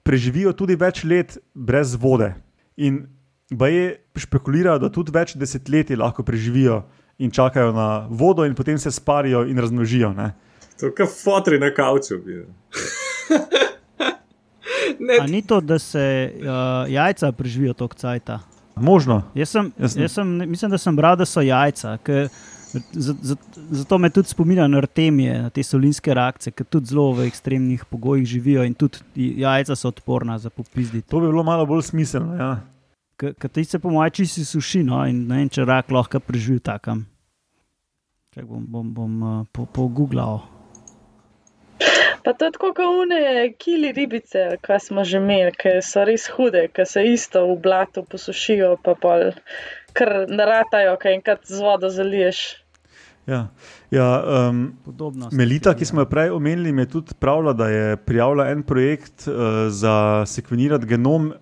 preživijo tudi več let brez vode. In baje špekulirajo, da tudi več desetletij lahko preživijo in čakajo na vodo, in potem se sparijo in razmnožijo. Ne. To je kot fotri na kavču. bi. Ne, A ni to, da se uh, jajca preživijo tok cajta? Možno. Jaz sem, Jaz sem- jaz sem, mislim, da sem bral, da so jajca. ker Zato me tudi spominja na artemije, na te solinske reakcije, ki tudi zelo v ekstremnih pogojih živijo in tudi jajca so odporna za popizditi. To bi bilo malo bolj smiselno. Ja. Ti se po mojem čisti suši, no, in ne vem, če rak lahko preživi takam. Čak bom, bom, bom uh, po, pogooglal. Pa to je tako kot une kili ribice, ki smo že imeli, ki so res hude, ki se isto v blatu posušijo, pa pol kar naratajo, kaj enkrat z vodo zaliješ. Ja. Ja, um, Podobno. Melita, ki smo jo prej omenili, mi je tudi pravila, da je prijavila en projekt uh, za sekvenirati genom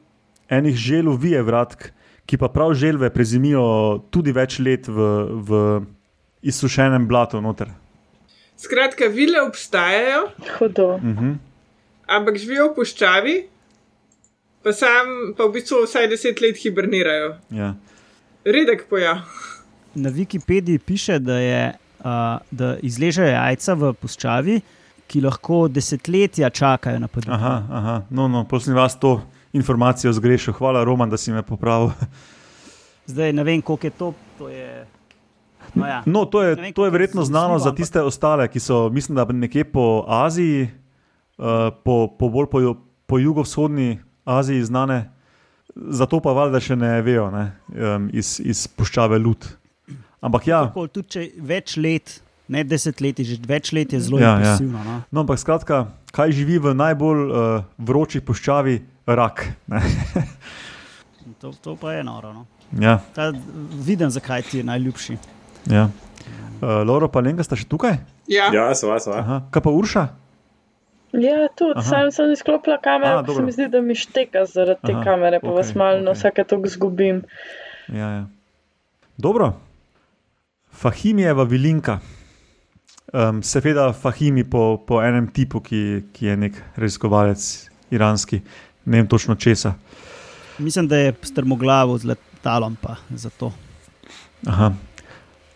enih želv vijevratk, ki pa prav želve prezimijo tudi več let v, v izsušenem blatu noter. Skratka, vile obstajajo, Hudo. Uh -huh. ampak živijo v puščavi, pa, sam, pa v bistvu vsaj deset let hibernirajo. ja. Redek pojav. Na Wikipediji piše, da, je, uh, da izležejo jajca v puščavi, ki lahko desetletja čakajo na podvig. Aha, aha. No, no, prosim vas to informacijo zgrešil. Hvala, Roman, da si me popravil. Zdaj ne vem, koliko je to. to je... No, ja. No, to je, vem, to je verjetno je znano za ampak- tiste ostale, ki so, mislim, da nekje po Aziji, uh, po, po bolj po, po jugovzhodni Aziji znane, zato pa valjda še ne vejo ne, um, iz, iz puščave Lut. Ampak ja, Tako, tudi če več let, ne desetletij, že več let je zelo Ja, ja. impresivno. No? no, ampak skratka, kaj živi v najbolj uh, vroči puščavi? Rak. ne. To, to pa je noro. No? ja, Ta, vidim, zakaj ti je najljubši. ja. Uh, Loro pa Lenga sta še tukaj? Ja, Ja, sva, sva. Aha. Kaj pa Urša? Ja, tudi, Aha. sam sem izklopila kamero, A, ker se mi zdi, da mi šteka zaradi te Aha, kamere, pa vas okej, malo na okej. vsake toliko zgubim. Ja, ja. Dobro. Fahimijeva vilinka. Um, seveda, Fahimi po, po enem tipu, ki, ki je nek raziskovalec iranski, ne vem točno česa. Mislim, da je strmoglavo z letalom, pa zato. Aha.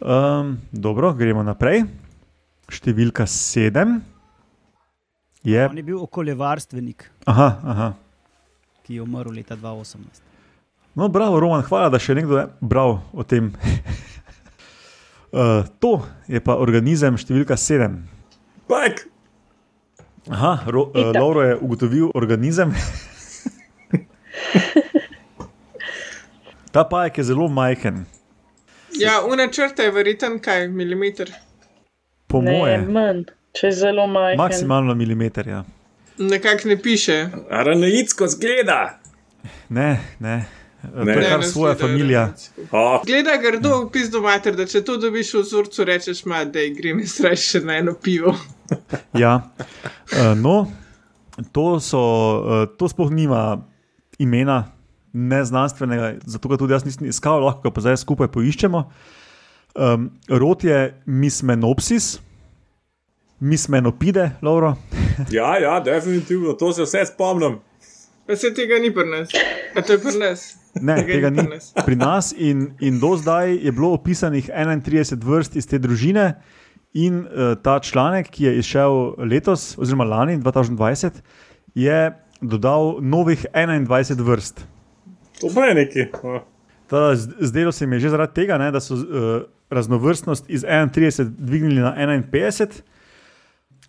Um, dobro, gremo naprej. Številka sedem je. On je bil okoljevarstvenik, Aha, aha. ki je umrl leta 2018. No, bravo, Roman, hvala, da še nekdo je bral o tem. uh, to je pa organizem številka sedem. Pajk! Aha, ro, uh. Lauro je ugotovil organizem. Ta pajek je zelo majhen, ja una črta je verjeten kaj, milimeter. po Ne, moje, manj, če je zelo majhen. maksimalno milimeter. Ja. Nekako ne piše. Aranojitsko zgleda. Ne, ne, Ne. to je Ne, kar svoja familija. Oh, Gleda grdo v pizdu mater, da če to dobiš v vzorcu, rečeš, ma, da grem in straš še na eno pivo. Ja. Uh, no, to, so, uh, to sploh nima imena, ne znanstvenega, zato ga tudi jaz nisem iskal, lahko ga pa zdaj skupaj poiščemo. Um, rod je Mismenopsis, Mismenopide, Lauro. ja, ja, definitivno, to se vse spomnim. Pa se tega ni pri nas. A to je pri nas. Ne, Tega tega ni nas. pri nas, in, in do zdaj je bilo opisanih 31 vrst iz te družine. In uh, ta članek, ki je izšel letos, oziroma lani, 2020, je dodal novih 21 vrst. To pa je neki. Tada, z- zdelo se mi je že zaradi tega, ne, da so uh, raznovrstnost iz 31 dvignili na 51.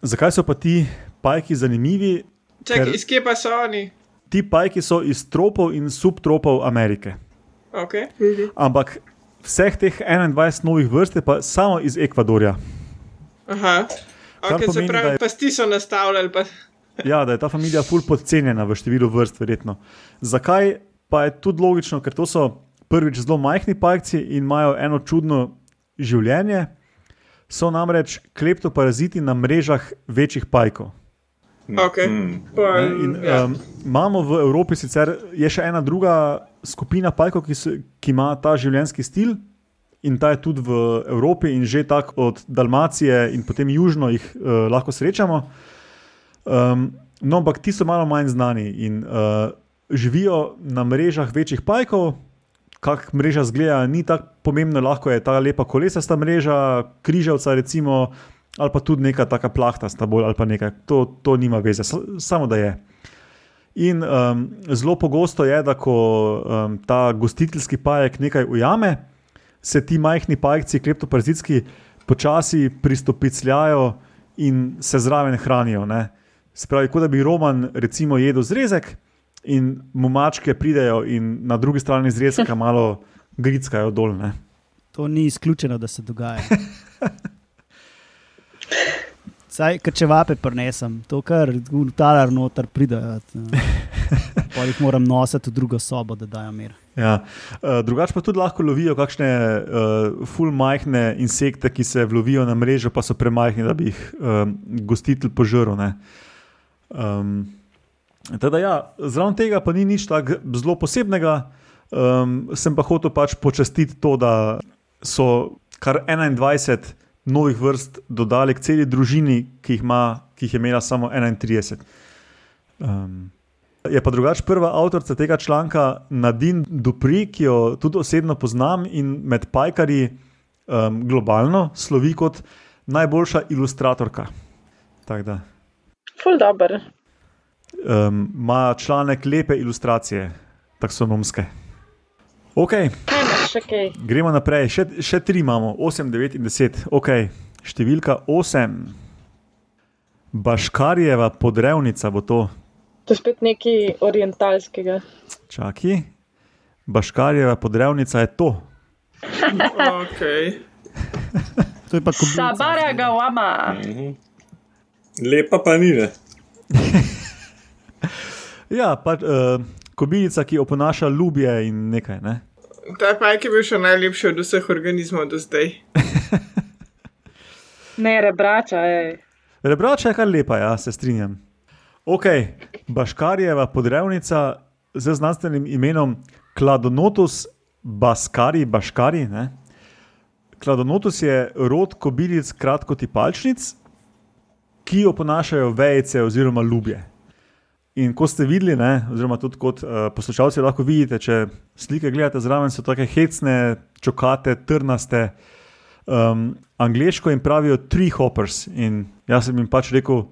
Zakaj so pa ti pajki zanimivi? Čakaj, iz kje pa so oni? Ti pajki so iz tropov in subtropov Amerike. Okay. Ampak vseh teh 21 novih vrst je pa samo iz Ekvadorja. Aha. Kar Okay, se pomeni, da pravi, je- pasti so nastavljali. Pa... Ja, da je ta familija ful podcenjena v številu vrst, verjetno. Zakaj pa je tudi logično, ker to so prvič zelo majhni pajci in imajo eno čudno življenje. So namreč kleptoparaziti na mrežah večjih pajkov. Okay. Mm. Pa, In, ja. um, imamo v Evropi sicer je še ena druga skupina pajkov, ki, so, ki ima ta življenjski stil. In ta je tudi v Evropi, in že tako od Dalmacije in potem južno jih uh, lahko srečamo. Um, no, ampak ti so malo manj znani in uh, živijo na mrežah večjih pajkov. Kak mreža zgleda, ni tako pomembno, lahko je ta lepa kolesasta mreža, križavca, recimo, ali pa tudi neka taka plahtasta, bolj ali pa nekaj. To, to nima veze, sa- samo da je. In um, zelo pogosto je, da ko um, ta gostiteljski pajek nekaj ujame, se ti majhni pajci, kleptoparazitski, počasi pristopicljajo in se zraven hranijo. Ne? Se pravi, kot da bi Roman recimo jedel zrezek in mu mačke pridejo in na drugi strani zrezka malo grickajo dol. Ne? To ni izključeno, da se dogaja. Saj, ker če vape prinesem, to kar talar noter pridejo. Pa jih moram nositi v drugo sobo, da dajo mir. Ja. Uh, drugače pa tudi lahko lovijo kakšne uh, full majhne insekte, ki se vlovijo na mrežo, pa so premajhni, da bi jih um, gostitelj požrl. ne. Um, teda ja, zraven tega pa ni nič tako zelo posebnega. Um, sem pa hotel pač počastiti to, da so kar 21 novih vrst dodali k celi družini, ki jih, ima, ki jih je imela samo 31. Um, je pa drugač prva avtorica tega članka Nadine Dupri, ki jo tudi osebno poznam in med pajkarji um, globalno slovi kot najboljša ilustratorka. Tako da Ful dobr. Um, ima članek lepe ilustracije, taksonomske. Ok, gremo naprej. Še, še tri imamo, 8, 9 in 10. Ok, številka 8. Baškarjeva podrevnica bo to. To je spet nekaj orientalskega. Čaki. Baškarjeva podrevnica je to. Okay. To je pa kobilica. Sabara ga vama. Lepa pa ni, ne. Ja, pa, uh, kobilica, ki oponaša ljubje in nekaj. Ne? Ta pajk je bil še najlepši od vseh organizmov do zdaj. Ne, rebrača, ej. Rebrača je kar lepa, ja, se strinjam. Ok, Baškarjeva podrevnica z znanstvenim imenom Kladonotus baskari, baškari. Ne? Kladonotus je rod kobilic kratkotipalčnic, ki oponašajo vejce oziroma ljubje. In ko ste videli, ne, oziroma tudi kot uh, poslušalci lahko vidite, če slike gledate zraven, so tako hecne, čokate, trnaste. Um, angliško jim pravijo tree hoppers in jaz sem jim pač rekel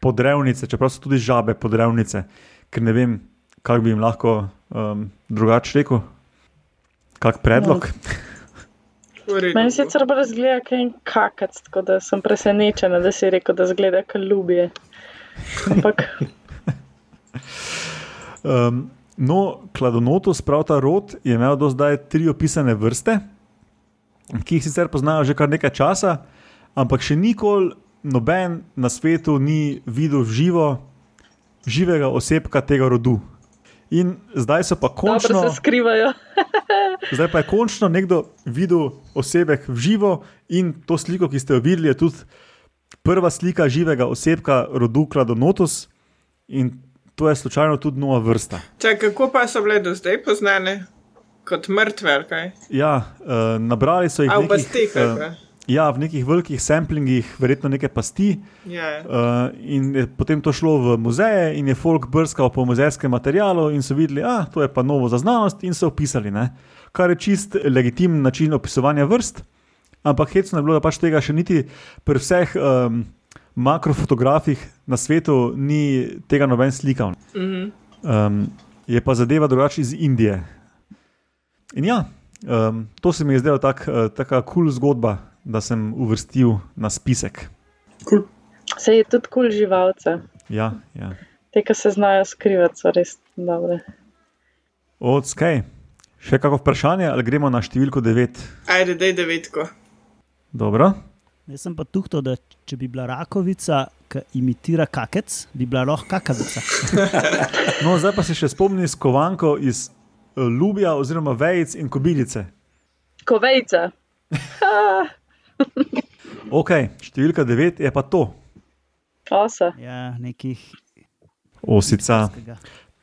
podrevnice, čeprav so tudi žabe podrevnice, ker ne vem, kako bi jim lahko um, drugače rekel. Kak predlog? Redu. Meni sicer bolj zgleda kot en kakac, tako da sem presenečena, da si rekel, da zgleda kot ljubje. Ampak Um, no, kladonotus, prav ta rod, je imel do zdaj tri opisane vrste, ki jih sicer poznajo že kar nekaj časa, ampak še nikoli noben na svetu ni videl v živo, živega osebka tega rodu. In zdaj so pa dobro končno. se skrivajo. Zdaj pa je končno nekdo videl osebek v živo in to sliko, ki ste jo videli, je tudi prva slika živega osebka rodu Kladonotus in to je slučajno tudi nova vrsta. Čak, kako pa so bile do zdaj poznane? Kot mrtve, ali kaj? Ja, uh, nabrali so jih A v nekih, pasteh, ali eh, kaj? ja, v nekih velikih samplingih, verjetno neke pasti. Ja, ja. Uh, in je potem to šlo v muzeje, in je folk brskal po muzejskem materialu, in so videli, da to je pa novo za znanost, in so opisali. Ne? Kar je čist legitimen način opisovanja vrst, ampak hecno je bilo, da pač tega še niti pri vseh um, makrofotografih na svetu ni tega noben slikal. Mhm. Um, je pa zadeva drugače iz Indije. In ja, um, to se mi je zdelo tak, uh, taka kul cool zgodba, da sem uvrstil na spisek. Cool. Se je tudi kul cool živalce. Ja, ja. Te, ki se znajo skrivati, so res dobre. Odskaj. Še kako vprašanje, ali gremo na številko 9? Ajde, dej devetko. Dobro. Jaz sem pa tuhto, da če bi bila rakovica, ki imitira kakec, bi bila lahko kakavica. No, zdaj pa se še spomni skovanko iz uh, Lubija, oziroma vejic in kobilice. Kovejca. Ok, številka 9 je pa to, Osa. Ja, nekih. osica.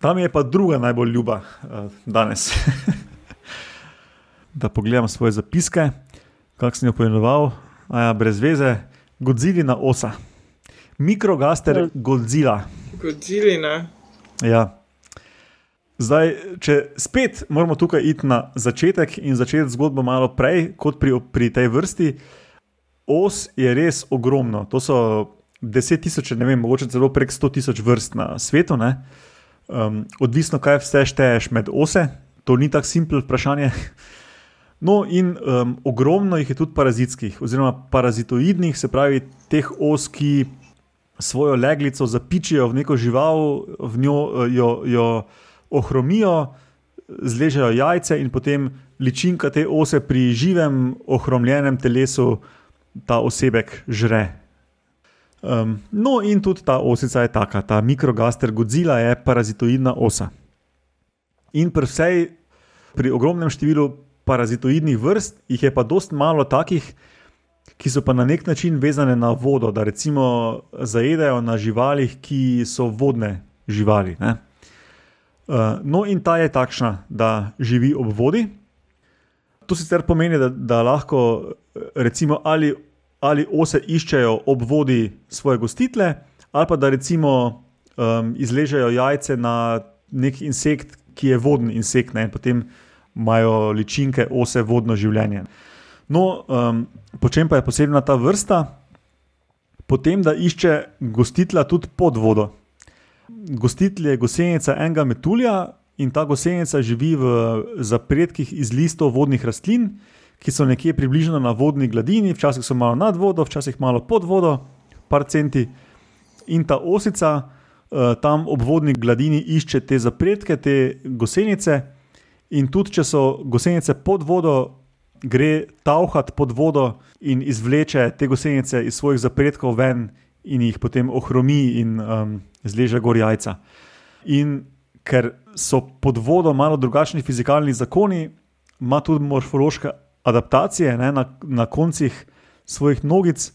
Tam je pa druga najbolj ljuba uh, danes. da pogledam svoje zapiske, kako sem jo poimenoval, a ja, brez veze, Godzilla osa. Mikrogaster Ja. Godzilla. Godzilla. Ja. Zdaj, če spet moramo tukaj iti na začetek in začeti zgodbo malo prej, kot pri, pri tej vrsti, os je res ogromno. To so deset tisoč, ne vem, mogoče celo prek sto tisoč vrst na svetu. ne. Um, odvisno, kaj vse šteješ med ose, to ni tako simpel vprašanje. No, in um, ogromno jih je tudi parazitskih, oziroma parazitoidnih, se pravi teh os, ki svojo leglico zapičijo v neko žival, v njo eh, jo, jo ohromijo, zležejo jajce in potem ličinka te ose pri živem, ohromljenem telesu ta osebek žre. Um, no, in tudi ta osica je taka, ta mikrogaster Godzilla je parazitoidna osa. In pri vsej, pri ogromnem številu parazitoidnih vrst, jih je pa dost malo takih, ki so pa na nek način vezane na vodo, da recimo zajedajo na živalih, ki so vodne živali. Ne? Uh, no, in ta je takšna, da živi ob vodi. To sicer pomeni, da, da lahko recimo ali, ali ose iščejo ob vodi svoje gostitele, ali pa da recimo um, izležejo jajce na nek insekt, ki je vodni insekt, ne? in potem imajo ličinke ose vodno življenje. No, um, po čem pa je posebna ta vrsta? Potem, da išče gostitla tudi pod vodo. Gostitelj je gosenica enega metulja in ta gosenica živi v zapredkih iz listov vodnih rastlin, ki so nekje približno na vodni gladini, včasih so malo nad vodo, včasih malo pod vodo, par centi. In ta osica uh, tam ob vodni gladini išče te zapredke, te gosenice. In tudi, če so gosenice pod vodo, gre tauhat pod vodo in izvleče te gosenice iz svojih zapredkov ven in jih potem ohromi in um, zleže gor jajca. In ker so pod vodo malo drugačni fizikalni zakoni, ima tudi morfološke adaptacije ne, na, na koncih svojih nogic,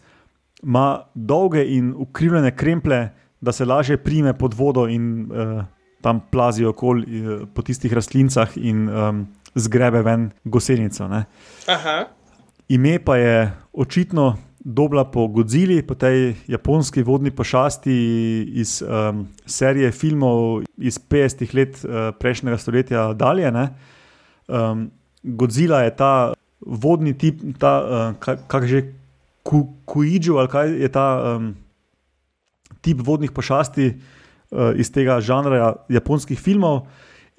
ima dolge in ukrivljene kremple, da se lažje prime pod vodo in uh, tam plazijo okoli uh, po tistih rastlincah in um, zgrebe ven gosenico. Ne. Ime pa je očitno dobila po Godzili, po tej japonski vodni pošasti iz um, serije filmov iz 50-ih let uh, prejšnjega stoletja dalje. Um, Godzilla je ta vodni tip, ta, uh, kak že Kuidžu ali kaj je ta um, tip vodnih pošasti iz tega žanra japonskih filmov.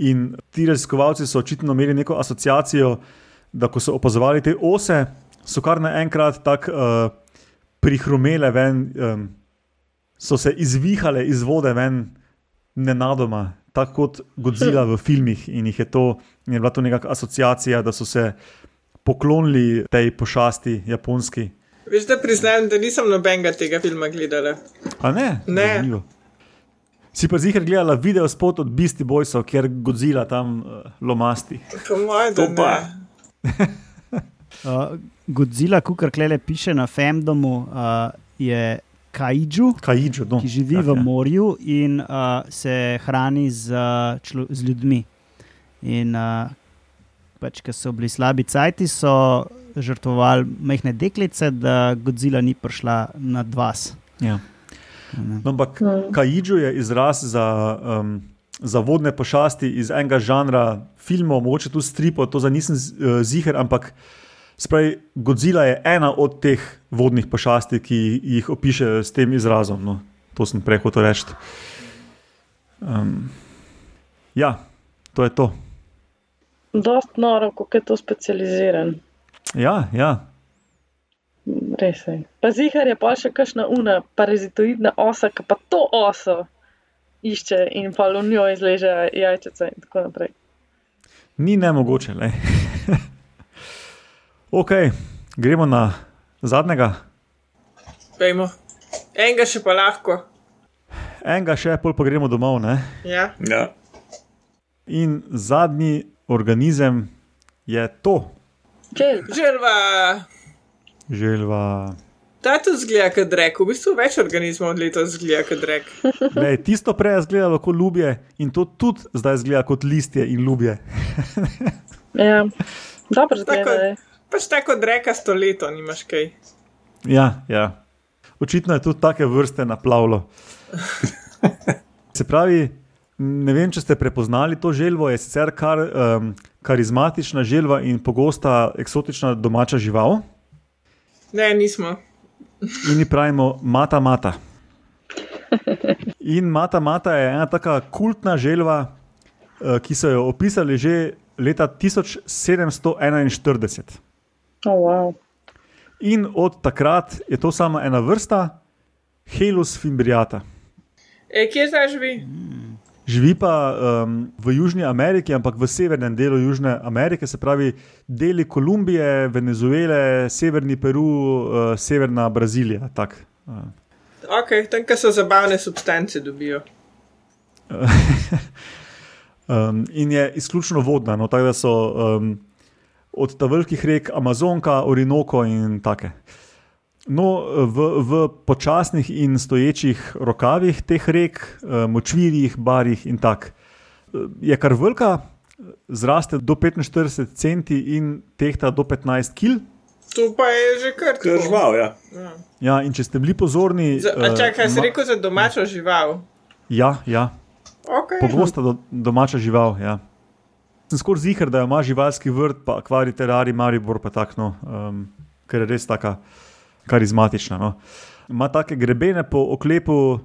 In ti raziskovalci so očitno imeli neko asociacijo, da ko so opazovali te ose, so kar naenkrat tako uh, prihrumele ven, um, so se izvihale iz vode ven, nenadoma, tako kot Godzilla v filmih. In jih je to, je bila to neka asociacija, da so se poklonili tej pošasti japonski. Veš, da priznam, da nisem nobenega tega filma gledala. A ne? Ne. Zanimivo. Si pa zihar gledala video spot od Beastie Boysov, kjer Godzilla tam uh, lomasti. Da To pa. Uh, Godzilla, kar klele piše na Femdomu, uh, je kaiju, Kaidžo, no. ki živi Tak v je. morju in uh, se hrani z, uh, člo, z ljudmi. In uh, pač, ker so bili slabi cajti, so žrtvovali majhne deklice, da Godzilla ni prišla nad vas. Ja. No, ampak Mm. Kaidžo je izraz za, um, za vodne pošasti iz enega žanra filmov, mogoče tudi stripov, to za nisem eh, ziger, ampak spravi, Godzilla je ena od teh vodnih pošasti, ki jih opiše s tem izrazom. No, to sem prej hotel reči. Um, ja, to je to. Dost noro, kako je to specializiran. Ja, ja. Res je. Pa zihar je pa še kakšna una parazitoidna osa, ki pa to oso išče in pa v njo izleže jajčice in tako naprej. ni ne mogoče. Le. ok, gremo na zadnjega. Pejmo. Enega še pa lahko. Enega še, pol pa gremo domov. Ne? Ja. Ja. In zadnji organizem je to, Čel, Želva. Želva. Ta tudi zgleda kot drek, v bistvu več organizmov od letos zgleda kot drek. Lej, tisto prej je izgledalo kot ljubje, in to tudi zdaj izgleda kot listje in ljubje. ja. Dobro Tako, zgleda. je. pač tako dreka sto leto, nimaš kaj. Ja, ja. Očitno je tudi take vrste naplavilo. Se pravi, ne vem, če ste prepoznali to želvo, je sicer kar um, karizmatična želva in pogosta eksotična domača žival. Ne, nismo. In ji pravimo mata mata. In mata mata je ena taka kultna želva, eh, ki so jo opisali že leta 1741. Oh, wow. In od takrat je to sama ena vrsta, Helus fimbriata. E, kje zdaj živi? Živi pa um, v Južni Ameriki, ampak v severnem delu Južne Amerike, se pravi deli Kolumbije, Venezuele, severni Peru, uh, severna Brazilija. tak, uh. Ok, tam, kjer so zabavne substance dobijo. Um, in je izključno vodna, no, tako da so um, od ta velikih rek Amazonka, Orinoko in take. No, v, v počasnih in stoječih rokavih teh rek, eh, močvirjih, barjih in tako, je kar velika, zraste do 45 centi in tehta do 15 kg. To pa je že kar tako. Kržval, ja. Ja, in če ste bili pozorni. Za, a eh, čakaj, si rekel za domačo žival. Ja, ja, Okay. pogosta do, domača žival. Ja. Sem skoraj zihar, da ima živalski vrt, pa akvarij, terari, maribor, pa takno, um, ker je res taka karizmatična. No. Ima take grebene po oklepu,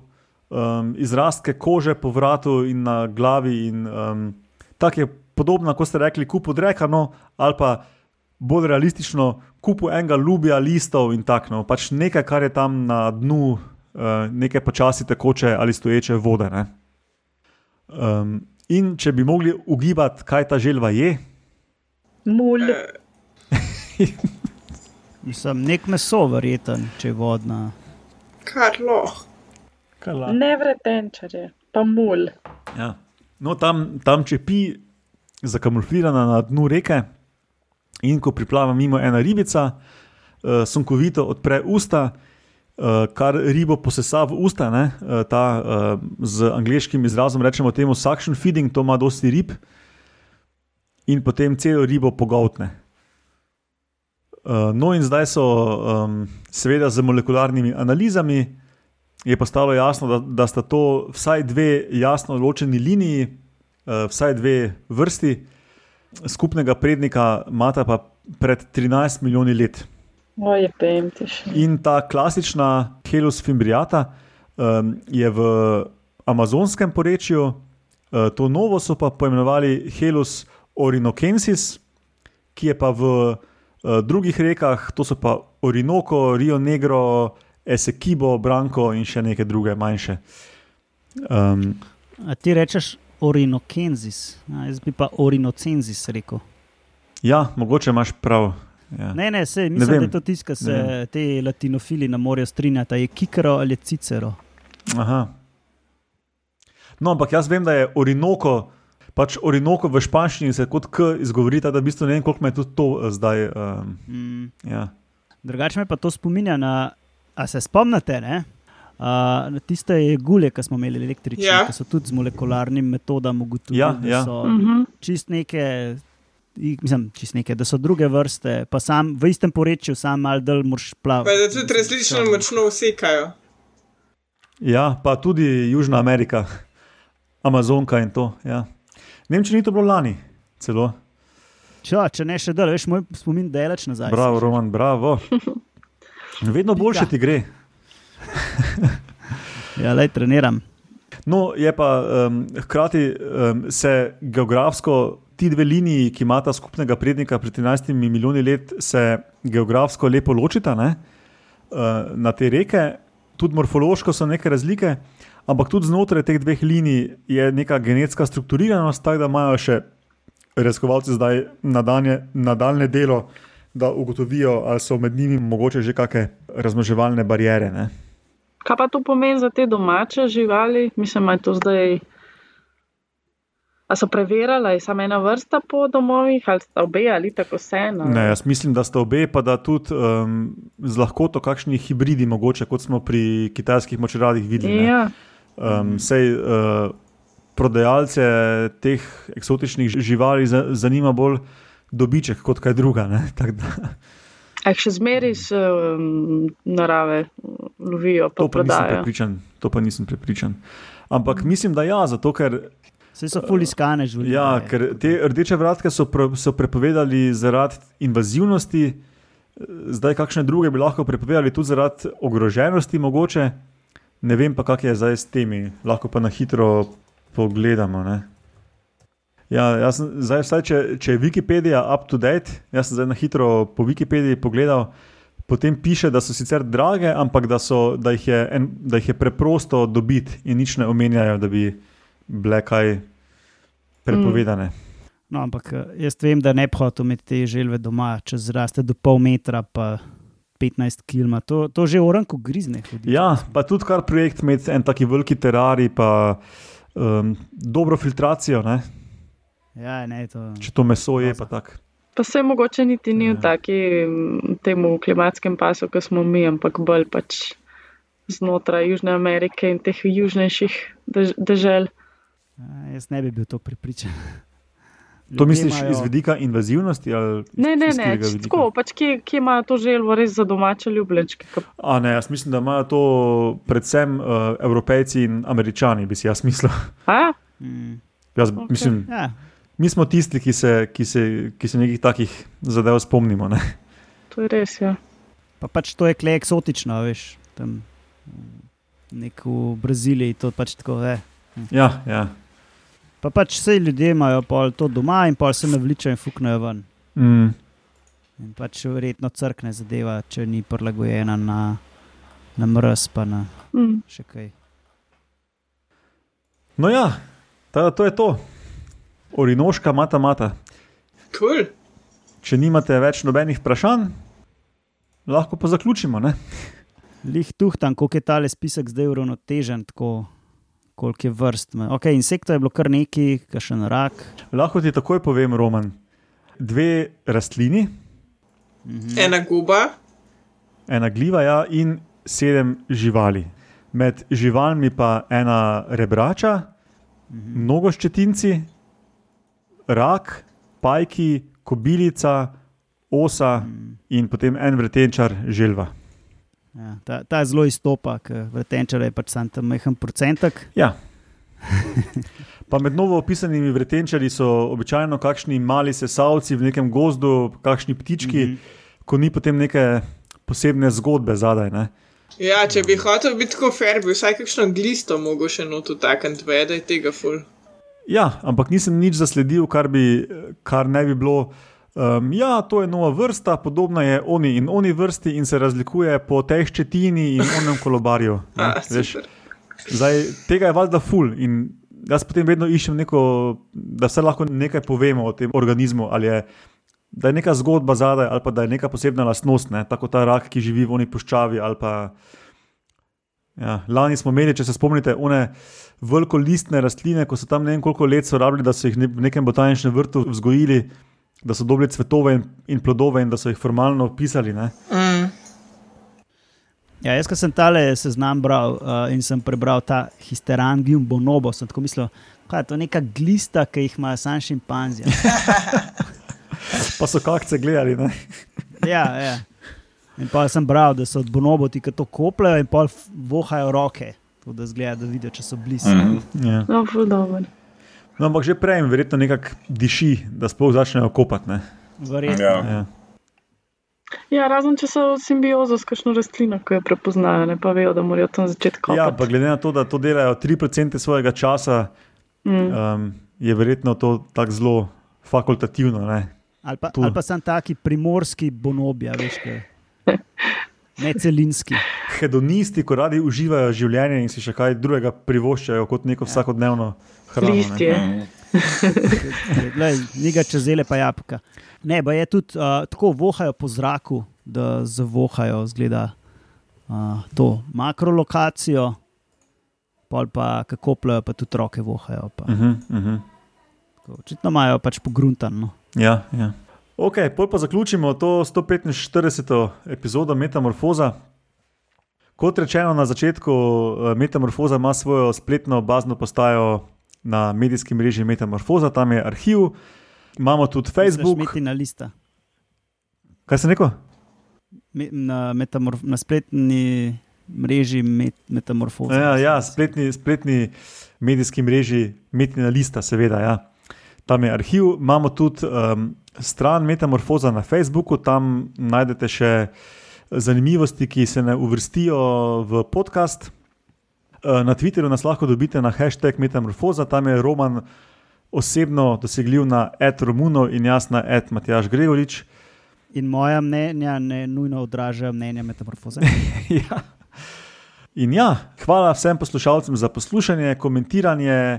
um, izrastke kože po vratu in na glavi. In, um, tako je podobna, kot ste rekli, kupu drekano ali pa bolj realistično, kupu enega lubja, listov in tako. No. Pač nekaj, kar je tam na dnu, uh, nekaj počasi tekoče ali stoječe vode. Ne. Um, in če bi mogli ugibati, kaj ta želva je, Mulj. Mislim, nek meso, verjeten, če je vodna. Kar loh. Nevretenčarje, pa mulj. Ja. No, tam, tam če pi, zakamuflirana na dnu reke, in ko priplava mimo ena ribica, uh, sunkovito odpre usta, uh, kar ribo posesa v usta. Ne, uh, ta, uh, z angliškim izrazom rečemo temu suction feeding, to ima dosti rib, in potem celo ribo pogoltne. Uh, no, in zdaj so, um, seveda, z molekularnimi analizami, je postalo jasno, da, da sta to vsaj dve jasno ločeni liniji, uh, vsaj dve vrsti, skupnega prednika imata pa pred 13 milijoni let. Oje, še. In ta klasična Helus fimbriata um, je v amazonskem porečju, uh, to novo so pa poimenovali Helus orinokensis, ki je pa v uh, drugih rekah, to so pa Orinoko, Rio Negro, Esekibo, Branko in še neke druge manjše. Um, A ti rečeš orinokensis, a, jaz bi pa orinocensis rekel. ja, mogoče imaš prav. Ja. Ne, ne, se, Ne mislim, vem. da je to tisto, kar se Ne te latinofili na morju strinjata. Je kikero ali cicero. Aha. No, ampak jaz vem, da je Orinoko, pač Orinoko v španščini se kot K izgovori, da v bistvu ne vem, koliko me je tudi to eh, zdaj. Um, Mm. ja. Drugače me pa to spominja na, a se spomnite, ne? Uh, na tiste gulje, ki smo imeli električne, Ja. ki so tudi z molekularnim metodom ugotovili, Ja, da ja. so Mhm. čist neke. Mislim, čist neke, da so druge vrste, pa sam v istem porečju, sam mal del moraš Pa plavati. da tudi različno močno usekajo. ja, pa tudi Južna Amerika, Amazonka in to. Ja. Ne vem, če ni to bilo lani, celo. Čo, če ne še del, veš, moj spomin delač nazaj. Bravo, Roman, bravo. Vedno boljše ti gre. Ja, le treniram. No, je pa um, hkrati um, se geografsko ti dve liniji, ki imata skupnega prednika pred 13 milijoni let, se geografsko lepo ločita ne? uh, na te reke, tudi morfološko so neke razlike, ampak tudi znotraj teh dveh linij je neka genetska strukturiranost, tako da imajo še raziskovalci zdaj nadanje, nadaljne delo, da ugotovijo, ali so med njimi mogoče že kakšne razmnoževalne barijere. Ne? Kaj pa to pomeni za te domače živali? Mislim, da je to zdaj. A so preverjali, je samo ena vrsta po domovih, ali sta obe ali tako vse? no? Ne, jaz mislim, da sta obe, pa da tudi um, z lahkoto kakšni hibridi, mogoče kot smo pri kitajskih močeradih videli. ne. Um, sej uh, prodajalce teh eksotičnih ži- živali za, zanima bolj dobiček kot kaj druga. ne, tako da- a jih še zmeri iz um, narave lovijo, pa To pa nisem prodajajo. prepričan. To pa nisem prepričan. Ampak mislim, da ja, zato ker Vse so fuliskane živali. Ja, ker te rdeče vratke so, pre, so prepovedali zaradi invazivnosti, zdaj kakšne druge bi lahko prepovedali tudi zaradi ogroženosti, mogoče. Ne vem pa, kak je zdaj s temi, lahko pa na hitro pogledamo. Ne? Ja, sem, zdaj, vsaj, če, če je Wikipedija up to date, jaz sem zdaj na hitro po Wikipediji pogledal, potem piše, da so sicer drage, ampak da, so, da, jih, je en, da jih je preprosto dobiti in nič ne omenjajo, da bi bile kaj prepovedane. No, ampak eh, jaz vem, da ne bi hotel imeti te želve doma, če zraste do pol metra, pa 15 km. To, to že oranko grizne. Hodi. Ja, pa tudi kar projekt imeti en taki veliki terarij, pa um, dobro filtracijo, ne? ja ne, to, če to meso je, pa tako. Pa se mogoče niti ni v Ja. taki temu klimatskem pasu, kot smo mi, ampak bolj pač znotraj Južne Amerike in teh južnejših dež dežel. ja, jaz ne bi bil tako pripričan. To misliš imajo- iz vidika invazivnosti? Ne, ne, ne, tako, pač kje, kje imajo to želvo res za domače ljubljenčke. ke- A ne, jaz mislim, da imajo to predvsem uh, Evropejci in Američani, bi si jaz mislil. Mm, Jaz, Ok. okay. mislim, ja, mi smo tisti, ki se, ki se, ki se nekih takih zadev spomnimo. Ne? To je res, ja. pa pač to je kle eksotično, veš. Tam, nek v Braziliji to pač tako je. Ja, ja. Pa pač vse ljudje imajo pol to doma in pol se navličajo in fuknejo ven. Mm. In pač verjetno crkne zadeva, če ni prilagojena na, na mrz, pa na Mm. še kaj. No ja, ta, to je to. Orinoška mata mata. Cool. Če nimate več nobenih vprašanj, lahko pa zaključimo. Ne? Lih tuhtan, koliko je tale spisek zdaj uravnotežen, tako koliko je vrst. Okay, insektov je bilo kar nekaj, kašen rak. Lahko ti takoj povem, Roman. Dve rastlini, Ena guba, ena gliva ja, in sedem živali. Med živalmi pa ena rebrača, mnogo ščetinci, rak, pajki, kobilica, osa in potem en vretenčar želva. Ja, ta, ta zelo izstopa, ker vretenčar je pač sam tam majhen procentek. Ja. Pa med novo opisanimi vretenčari so običajno kakšni mali sesalci v nekem gozdu, kakšni ptički, mm -hmm. ko ni potem neke posebne zgodbe zadaj. Ne? Ja, če bi hotel biti tako fair, bi vsaj kakšno glisto mogel še not utakniti, da je tega ful. Ja, ampak nisem nič zasledil, kar, bi, kar ne bi bilo. Um, ja, to je nova vrsta, podobna je oni in oni vrsti in se razlikuje po tej ščetini in onem kolobarju. ne, A, veš. Zdaj, tega je valjda ful in jaz potem vedno iščem neko, da vse lahko nekaj povemo o tem organizmu, ali je, da je neka zgodba zadaj, ali pa da je neka posebna lastnost, ne? tako ta rak, ki živi v oni puščavi. Pa, ja, lani smo imeli, če se spomnite, one veliko listne rastline, ko so tam ne vem koliko let so rabili, da so jih ne- v nekem botaničnem vrtu vzgojili, da so dobili cvetove in, in plodove in da so jih formalno opisali. Ne? Mm. Ja, jaz, ko sem tale seznam bral uh, in sem prebral ta histerangium bonobo, sem tako mislil, da je to neka glista, ki jih imajo sam šimpanzi. Pa so kakce gledali. Ne? Ja, ja. In pa sem bral, da so od bonobo ti, ki to kopljajo in pa vohajo roke, tako da zgleda, da vidijo, če so blizu. Mhm. Ja. No, ful dobro. No, ampak že prej jim verjetno nekako diši, da sploh začnejo kopati. ne. Verjetno. Ja. Ja. Ja, razen če so v simbiozo s kakšno rastlino, ki jo prepoznajo, ne pa vejo, da morajo tam začeti ja, kopati. pa glede na to, da to delajo 3% svojega časa, Mm. um, je verjetno to tako zelo fakultativno. Ne? Ali pa, Tu. ali pa sem taki primorski bonobi, a veš, kaj. Ne celinski. Hedonisti, ko radi uživajo življenje in si še kaj drugega privoščajo kot neko vsakodnevno hrano. Ne? Listje. Mhm. Njega čezele pa jabolka. Ne, pa je tudi uh, tako vohajo po zraku, da zavohajo, zgleda uh, to makrolokacijo, pol pa kako plejo, pa tudi roke vohajo. Pa. Uh -huh, uh -huh. Tako, Očitno imajo pač pogruntano. Ja, ja. Ok, pol pa zaključimo to 145. epizodo Metamorfoza. Kot rečeno na začetku, eh, Metamorfoza ima svojo spletno bazno postajo na medijski mreži Metamorfoza, tam je arhiv, imamo tudi Facebook. Smeti na lista. Kaj sem rekel? Me, na, metamorf, na spletni mreži met, Metamorfoza. Ja, ja spletni, spletni medijski mreži Metina lista, seveda. Ja. Tam je arhiv, imamo tudi um, stran Metamorfoza na Facebooku, tam najdete še zanimivosti, ki se ne uvrstijo v podcast. Eh, Na Twitterju nas lahko dobite na hashtag Metamorfoza, tam je Roman osebno dosegljiv na Ed Romuno in jaz na Ed Matjaš Gregorič. In moja mnenja ne nujno odražajo mnenja Metamorfoze. ja. In ja, hvala vsem poslušalcem za poslušanje, komentiranje,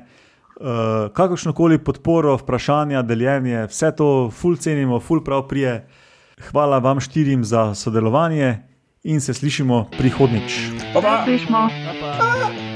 uh, kakršno koli podporo, vprašanja, deljenje, vse to ful cenimo, ful prav prije. Hvala vam štirim za sodelovanje in se slišimo prihodnič. Pa pa. Slišmo. Pa, pa.